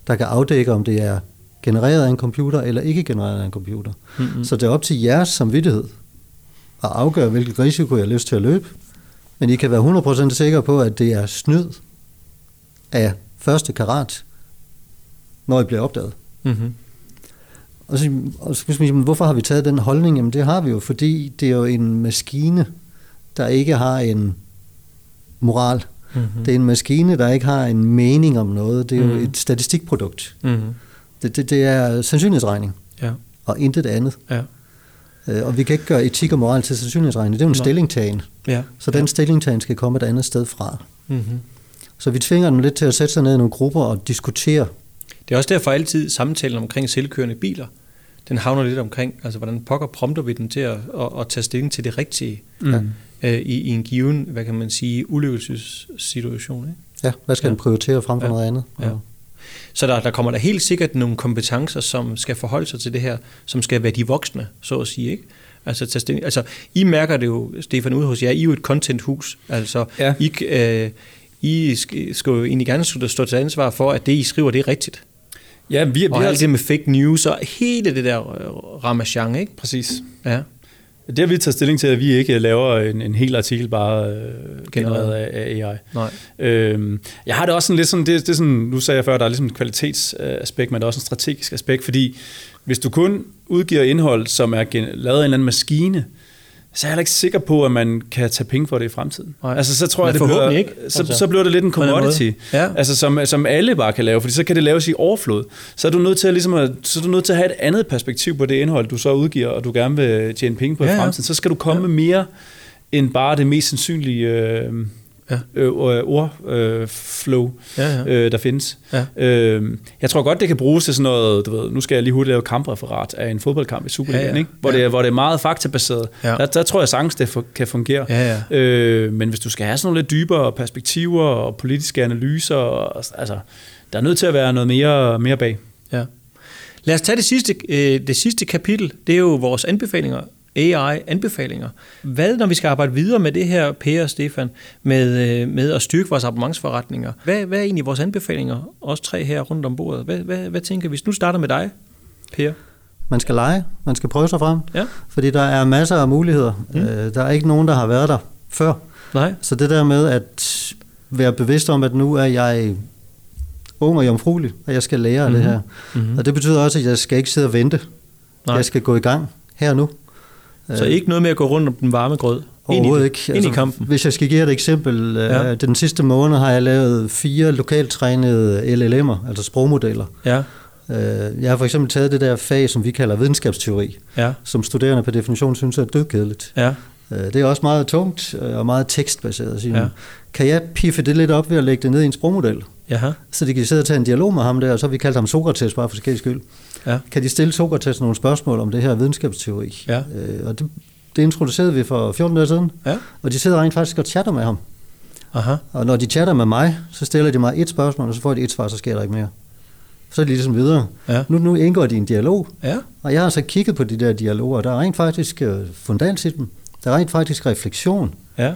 der kan afdække, om det er genereret af en computer eller ikke genereret af en computer. Mm-hmm. Så det er op til jeres samvittighed at afgøre, hvilken risiko jeg har lyst til at løbe. Men I kan være 100% sikre på, at det er snyd af første karat, når I bliver opdaget. Mm-hmm. Og så, og så man hvorfor har vi taget den holdning? Jamen det har vi jo, fordi det er jo en maskine, der ikke har en moral. Mm-hmm. Det er en maskine, der ikke har en mening om noget. Det er mm-hmm. jo et statistikprodukt. Mm-hmm. Det, det, det er sandsynlighedsregning, Ja. og intet andet. Ja. Øh, Og vi kan ikke gøre etik og moral til sandsynlighedsregning. Det er jo en Nej. stillingtagen. Ja. Så den stillingtagen skal komme et andet sted fra. Mm-hmm. Så vi tvinger dem lidt til at sætte sig ned i nogle grupper og diskutere. Det er også derfor altid samtalen omkring selvkørende biler, den havner lidt omkring, altså hvordan pokker prompter vi den til at, at, at tage stilling til det rigtige Mm. øh, i, i en given, hvad kan man sige, ulykkessituation. Ikke? Ja, hvad skal Ja. ja. den prioritere frem for Ja. noget andet? Ja. Så der, der kommer der helt sikkert nogle kompetencer, som skal forholde sig til det her, som skal være de voksne, så at sige. Ikke? Altså, tage stilling. altså, I mærker det jo, Stefan, ude hos jer, I er jo et contenthus. Altså, Ja. I, øh, I skal, jo egentlig gerne stå stå til ansvar for, at det, I skriver, det er rigtigt. Ja, vi, vi Og har alt det med fake news og hele det der øh, ramachan, ikke? Præcis. Ja. Det har vi taget stilling til, at vi ikke laver en, en hel artikel bare øh, genereret af, af AI. Nej. Øhm, jeg har det også sådan lidt sådan, det, det sådan, nu sagde jeg før, der er ligesom et kvalitetsaspekt, men der er også en strategisk aspekt, fordi hvis du kun udgiver indhold, som er gen- lavet af en eller anden maskine, så er jeg heller ikke sikker på, at man kan tage penge for det i fremtiden. Nej. Altså, så tror jeg, det bliver, ikke, så, altså. så bliver det lidt en commodity, Ja. altså, som, som alle bare kan lave, fordi så kan det laves i overflod. Så er du nødt til at, ligesom at, så er du nødt til at have et andet perspektiv på det indhold, du så udgiver, og du gerne vil tjene penge på Ja, i ja. fremtiden. Så skal du komme med mere end bare det mest sandsynlige øh, Ja. øh, ordflow, øh, flow, Ja, ja. øh, der findes. Ja. Øh, jeg tror godt, det kan bruges til sådan noget, du ved, nu skal jeg lige hurtigt lave kampreferat af en fodboldkamp i Superligaen, Ja, ja. ikke? Hvor, Ja. det, er- hvor det er meget faktabaseret. Ja. Der, der tror jeg sagtens, det kan fungere. Ja, ja. Øh, men hvis du skal have sådan nogle lidt dybere perspektiver og politiske analyser, og, altså, der er nødt til at være noget mere, mere bag. Ja. Lad os tage det sidste, øh, det sidste kapitel. Det er jo vores anbefalinger. AI-anbefalinger. Hvad, når vi skal arbejde videre med det her, Per og Stefan, med, øh, med at styrke vores abonnementsforretninger? Hvad, hvad er egentlig vores anbefalinger, os tre her rundt om bordet? Hvad, hvad, hvad tænker vi? Hvis nu starter med dig, Per. Man skal lege, man skal prøve sig frem, Ja. fordi der er masser af muligheder. Mm. Øh, der er ikke nogen, der har været der før. Nej. Så det der med at være bevidst om, at nu er jeg ung og jomfruelig, og jeg skal lære af det Mhm. her. Mm-hmm. Og det betyder også, at jeg skal ikke sidde og vente. Nej. Jeg skal gå i gang her nu. Så ikke noget med at gå rundt om den varme grød? Ind i, Overhovedet ikke. Altså, Ind i kampen? Hvis jeg skal give et eksempel. Ja. Ja. Den sidste måned har jeg lavet fire lokalt trænede LLM'er, altså sprogmodeller. Ja, Øh, Jeg har for eksempel taget det der fag, som vi kalder videnskabsteori, ja, som studerende på definition synes er dødkedeligt. ja. Øh, Det er også meget tungt øh, og meget tekstbaseret. at sige, Ja. Kan jeg piffe det lidt op ved at lægge det ned i en sprogmodel? Jaha. Så de kan sidde og tage en dialog med ham der, og så har vi kaldt ham Sokrates bare for skæld skyld. Ja. Kan de stille Sokrates nogle spørgsmål om det her videnskabsteori? Ja. Øh, Og det, det introducerede vi for 14 dage siden, Ja. og de sidder rent faktisk og chatter med ham. Aha. Og når de chatter med mig, så stiller de mig et spørgsmål, og så får de et svar, så sker der ikke mere. Så er de ligesom videre. Ja. Nu, nu indgår de en dialog, Ja. og jeg har så kigget på de der dialoger, og der er rent faktisk øh, fundans i dem. Der er rent faktisk refleksion. Ja.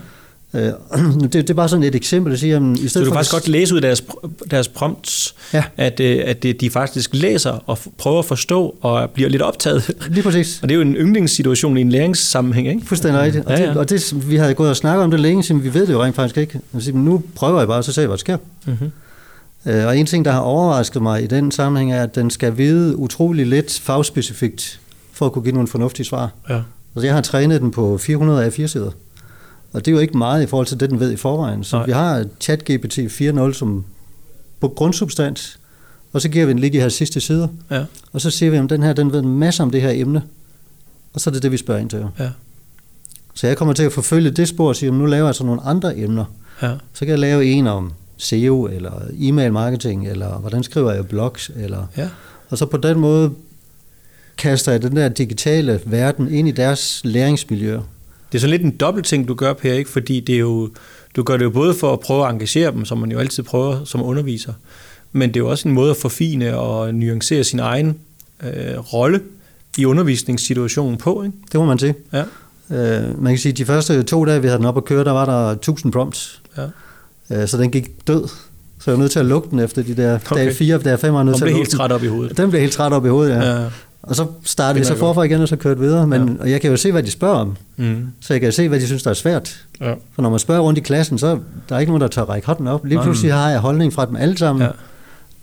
Øh, det, det er bare sådan et eksempel at sige, at i stedet Så du for kan faktisk at- godt læse ud af deres, deres prompts, Ja. at, øh, at det- de faktisk læser og prøver at forstå og bliver lidt optaget. Lige præcis. Og det er jo en yndlingssituation i en læringssammenhæng, ikke? Fuldstændig rigtigt. Og, Ja, det, ja. og det, vi havde gået og snakket om det længe, så vi ved det jo rent faktisk ikke. Siger, nu prøver jeg bare, og så ser jeg, hvad der sker. Mm-hmm. Øh, Og en ting, der har overrasket mig i den sammenhæng, er, at den skal vide utrolig lidt fagspecifikt, for at kunne give nogle fornuftige svar. Ja. Altså, jeg har trænet den på 400 A4-sider. Og det er jo ikke meget i forhold til det, den ved i forvejen. Så Nej. vi har ChatGPT 4.0 som på grundsubstans, og så giver vi den lige de her sidste sider, Ja. og så siger vi, at den her, den ved en masse om det her emne, og så er det det, vi spørger ind til. Ja. Så jeg kommer til at forfølge det spor og sige, at nu laver jeg så nogle andre emner. Ja. Så kan jeg lave en om SEO, eller e-mail marketing, eller hvordan skriver jeg blogs, eller... Ja. Og så på den måde kaster jeg den der digitale verden ind i deres læringsmiljø. Det er sådan lidt en dobbelt ting, du gør, Per, ikke? Fordi det er jo, du gør det jo både for at prøve at engagere dem, som man jo altid prøver som underviser, men det er jo også en måde at forfine og nuancere sin egen øh, rolle i undervisningssituationen på, ikke? Det må man sige. Ja. Øh, man kan sige, at de første to dage, vi havde den op at køre, der var der 1000 prompts. Ja. Øh, så den gik død. Så jeg var nødt til at lukke den efter de der Okay. dage 4, dage 5 var jeg nødt Og til at blev helt den. træt op i hovedet. Den blev helt træt op i hovedet, ja. Ja. Og så startede vi så forfra igen, og så kørte videre. Men, Ja. Og jeg kan jo se, hvad de spørger om. Mm. Så jeg kan se, hvad de synes, der er svært. Ja. For når man spørger rundt i klassen, så der er ikke nogen, der tør række hånden op. Lige Nej. pludselig har jeg holdning fra dem alle sammen. Ja.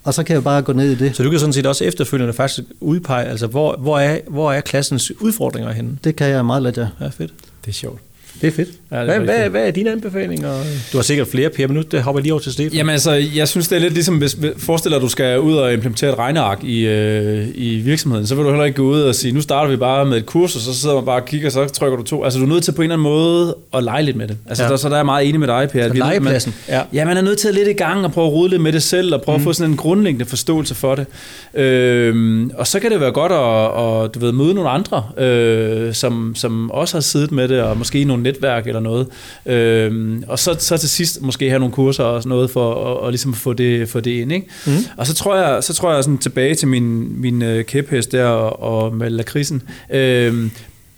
og så kan jeg bare gå ned i det. Så du kan sådan set også efterfølgende faktisk udpege, altså hvor, hvor, er, hvor er klassens udfordringer henne? Det kan jeg meget let, ja. Ja, fedt. Det er sjovt. Det er fedt. Ja, hvad, hvad, hvad er dine anbefalinger? Du har sikkert flere, Per, men nu hopper jeg lige over til Stefan. Jamen altså, jeg synes, det er lidt ligesom, hvis forestil dig, at du skal ud og implementere et regneark i, øh, i virksomheden, så vil du heller ikke gå ud og sige, nu starter vi bare med et kursus, og så sidder man bare og kigger, og så trykker du to. Altså, du er nødt til på en eller anden måde at lege lidt med det. Altså, Ja. der, så der er jeg meget enig med dig, Per. at vi legepladsen, Man, ja. ja, man er nødt til at lidt i gang og prøve at rode lidt med det selv, og prøve mm. at få sådan en grundlæggende forståelse for det. Øhm, og så kan det være godt at, at du ved, møde nogle andre, øh, som, som også har siddet med det, og måske i nogle netværk eller noget. Øhm, og så, så til sidst måske have nogle kurser og sådan noget for at, at ligesom få det, få det ind. Ikke? Mm. Og så tror jeg, så tror jeg sådan tilbage til min, min øh, kæphest der og, og med lakrisen. Øhm,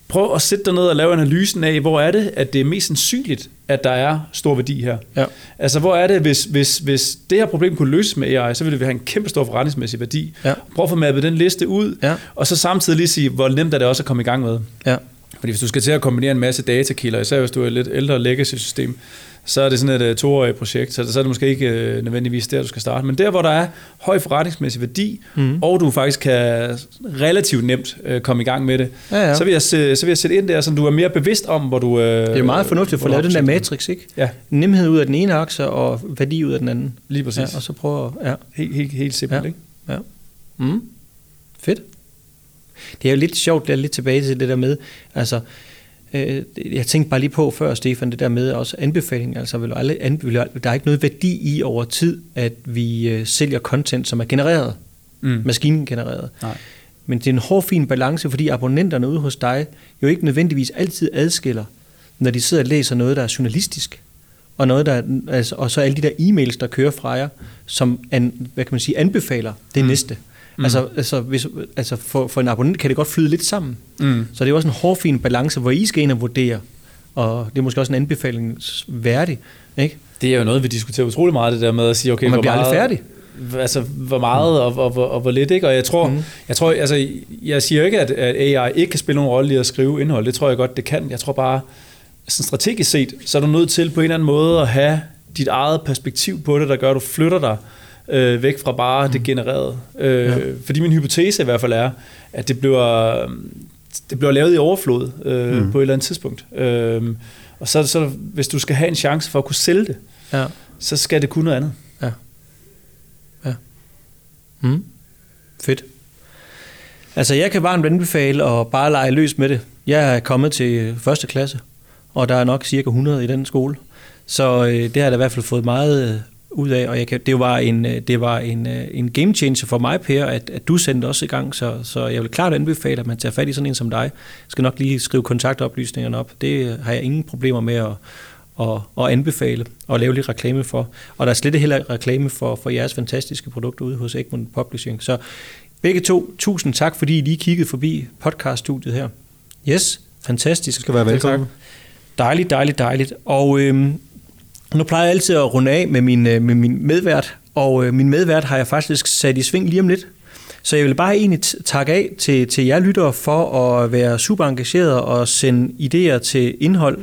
prøv at sætte dig ned og lave analysen af, hvor er det, at det er mest sandsynligt, at der er stor værdi her. Ja. Altså, hvor er det, hvis, hvis, hvis det her problem kunne løses med AI, så ville det have en kæmpe stor forretningsmæssig værdi. Ja. Prøv at få mappet den liste ud, Ja. og så samtidig lige sige, hvor nemt er det også at komme i gang med. Ja. Fordi hvis du skal til at kombinere en masse datakilder, især hvis du er et lidt ældre legacy-system, så er det sådan et uh, toårigt projekt, så, så er det måske ikke uh, nødvendigvis der, du skal starte. Men der, hvor der er høj forretningsmæssig værdi, mm. og du faktisk kan relativt nemt uh, komme i gang med det, Ja, ja. Så, vil jeg, se- så vil jeg sætte ind der, så du er mere bevidst om, hvor du... Uh, Det er meget fornuftigt at få lavet den der matrix, ikke? Ja, Nemhed ud af den ene akse og værdi ud af den anden. lige præcis. Ja, og så prøve at... Ja. Helt, helt, helt simpelt, Ja. ikke? Ja. Mm. Fedt. Det er jo lidt sjovt, det er lidt tilbage til det der med, altså, øh, jeg tænkte bare lige på før, Stefan, det der med også anbefaling, altså vil alle anbefale, der er ikke noget værdi i over tid, at vi øh, sælger content, som er genereret, Mm. maskingenereret. Nej. Men det er en hård, fin balance, fordi abonnenterne ude hos dig jo ikke nødvendigvis altid adskiller, når de sidder og læser noget, der er journalistisk, og, noget, der, er- altså, og så alle de der e-mails, der kører fra jer, som an, hvad kan man sige, anbefaler det mm. næste. Mm. Altså, altså, hvis, altså for, for en abonnent kan det godt flyde lidt sammen. Mm. Så det er også en hård, fin balance, hvor I skal ind og vurdere, og det er måske også en anbefaling værdig, ikke? Det er jo noget, vi diskuterer utrolig meget, det der med at sige, okay, Og man hvor bliver meget, færdig. Altså, hvor meget og, og, og, og hvor lidt, ikke? Og jeg tror, mm. jeg tror, altså, jeg siger ikke, at, at AI ikke kan spille nogen rolle i at skrive indhold. Det tror jeg godt, det kan. Jeg tror bare, sådan strategisk set, så er du nødt til på en eller anden måde at have dit eget perspektiv på det, der gør, at du flytter dig øh, væk fra bare mm. det genererede. Øh, Ja. ja. Fordi min hypotese i hvert fald er, at det bliver, det bliver lavet i overflod øh, Mm. på et eller andet tidspunkt. Øh, og så, så hvis du skal have en chance for at kunne sælge det, Ja. så skal det kunne noget andet. Mm. Fedt. Altså, jeg kan varmt anbefale at bare lege løs med det. Jeg er kommet til første klasse, og der er nok cirka 100 i den skole. Så øh, det har jeg da i hvert fald fået meget øh, ud af, og jeg kan, det var en, øh, det var en, øh, en game changer for mig, Per, at, at du sendte også i gang, så, så jeg vil klart anbefale, at man tager fat i sådan en som dig. Jeg skal nok lige skrive kontaktoplysningerne op. Det øh, har jeg ingen problemer med at, at, at anbefale og lave lidt reklame for. Og der er slet ikke heller reklame for, for jeres fantastiske produkter ude hos Egmont Publishing. Så begge to, tusind tak, fordi I lige kiggede forbi podcaststudiet her. Yes, fantastisk. Du skal være velkommen. Dejligt, dejligt, dejligt. Og øhm, nu plejer jeg altid at runde af med min, øh, med min medvært, og øh, min medvært har jeg faktisk sat i sving lige om lidt. Så jeg vil bare egentlig takke af til, til jer lyttere for at være super engageret og sende idéer til indhold.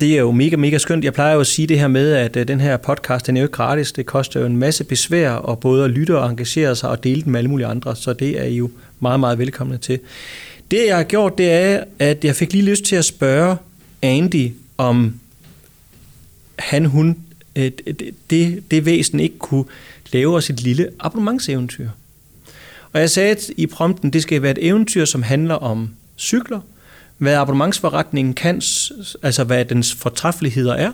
Det er jo mega, mega skønt. Jeg plejer jo at sige det her med, at øh, den her podcast, den er jo ikke gratis. Det koster jo en masse besvær og både at lytte og engagere sig og dele den med alle mulige andre. Så det er I jo meget, meget velkomne til. Det jeg har gjort, det er, at jeg fik lige lyst til at spørge Andy, om han, hun, øh, det, det, væsen ikke kunne lave os et lille abonnementseventyr. Og jeg sagde i prompten, det skal være et eventyr, som handler om cykler, hvad abonnementsforretningen kan, altså hvad dens fortræffeligheder er.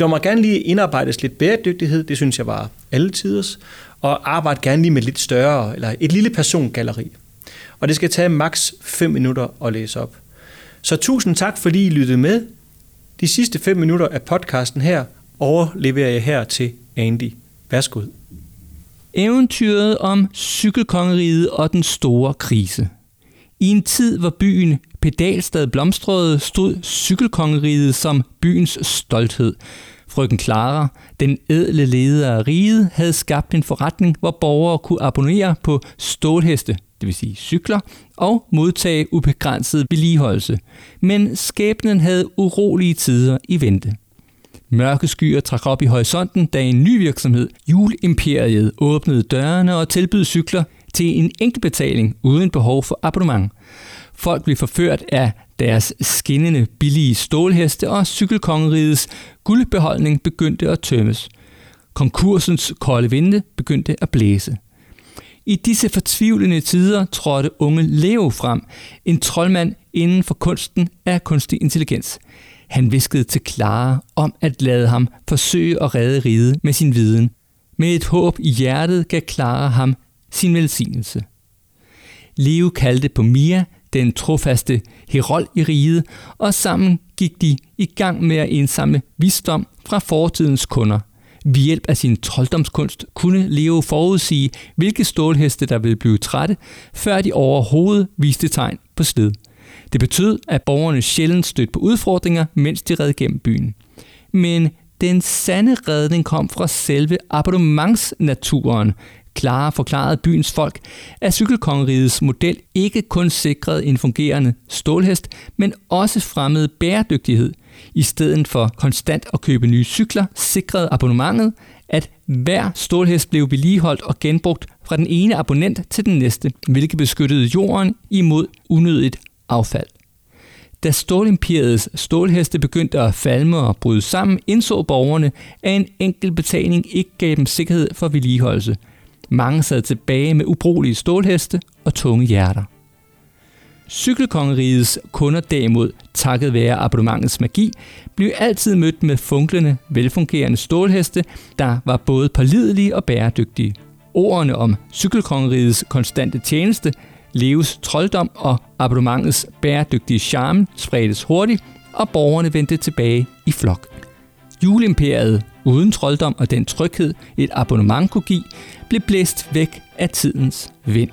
Der må gerne lige indarbejdes lidt bæredygtighed, det synes jeg var alle tiders, og arbejde gerne lige med lidt større, eller et lille persongalleri. Og det skal tage maks 5 minutter at læse op. Så tusind tak, fordi I lyttede med. De sidste 5 minutter af podcasten her overleverer jeg her til Andy. Værsgo. Eventyret om cykelkongeriget og den store krise. I en tid, hvor byen Pedalstad blomstrede, stod cykelkongeriget som byens stolthed. Frøken Clara, den ædle leder af riget, havde skabt en forretning, hvor borgere kunne abonnere på stålheste, det vil sige cykler, og modtage ubegrænset vedligeholdelse. Men skæbnen havde urolige tider i vente. Mørke skyer trak op i horisonten, da en ny virksomhed, Juleimperiet, åbnede dørene og tilbød cykler til en enkeltbetaling uden behov for abonnement. Folk blev forført af deres skinnende billige stålheste, og cykelkongerigets guldbeholdning begyndte at tømmes. Konkursens kolde vinde begyndte at blæse. I disse fortvivlende tider trådte unge Leo frem, en troldmand inden for kunsten af kunstig intelligens. Han viskede til Clara om at lade ham forsøge at redde riget med sin viden. Med et håb i hjertet gav Clara ham sin velsignelse. Leo kaldte på Mia, den trofaste herold i riget, og sammen gik de i gang med at indsamle visdom fra fortidens kunder. Ved hjælp af sin trolddomskunst kunne Leo forudsige, hvilke stålheste der ville blive trætte, før de overhovedet viste tegn på slid. Det betød, at borgerne sjældent stødte på udfordringer, mens de red gennem byen. Men den sande redning kom fra selve abonnementsnaturen, Klare forklarede byens folk, at cykelkongerigets model ikke kun sikrede en fungerende stålhest, men også fremmede bæredygtighed. I stedet for konstant at købe nye cykler, sikrede abonnementet, at hver stålhest blev vedligeholdt og genbrugt fra den ene abonnent til den næste, hvilket beskyttede jorden imod unødigt affald. Da stålimperiets stålheste begyndte at falme og bryde sammen, indså borgerne, at en enkelt betaling ikke gav dem sikkerhed for vedligeholdelse – mange sad tilbage med ubrugelige stålheste og tunge hjerter. Cykelkongerigets kunder derimod, takket være abonnementets magi, blev altid mødt med funklende, velfungerende stålheste, der var både pålidelige og bæredygtige. Ordene om cykelkongerigets konstante tjeneste, Leves trolddom og abonnementets bæredygtige charme spredtes hurtigt, og borgerne vendte tilbage i flok. Juleimperiet, uden trolddom og den tryghed, et abonnement kunne give, blev blæst væk af tidens vind.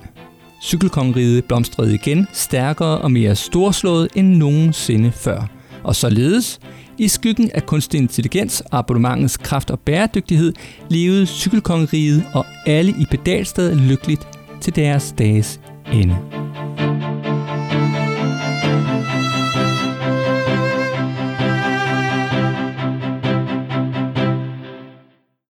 Cykelkongeriget blomstrede igen, stærkere og mere storslået end nogensinde før. Og således, i skyggen af kunstig intelligens, abonnementets kraft og bæredygtighed, levede cykelkongeriget og alle i pedalstedet lykkeligt til deres dages ende.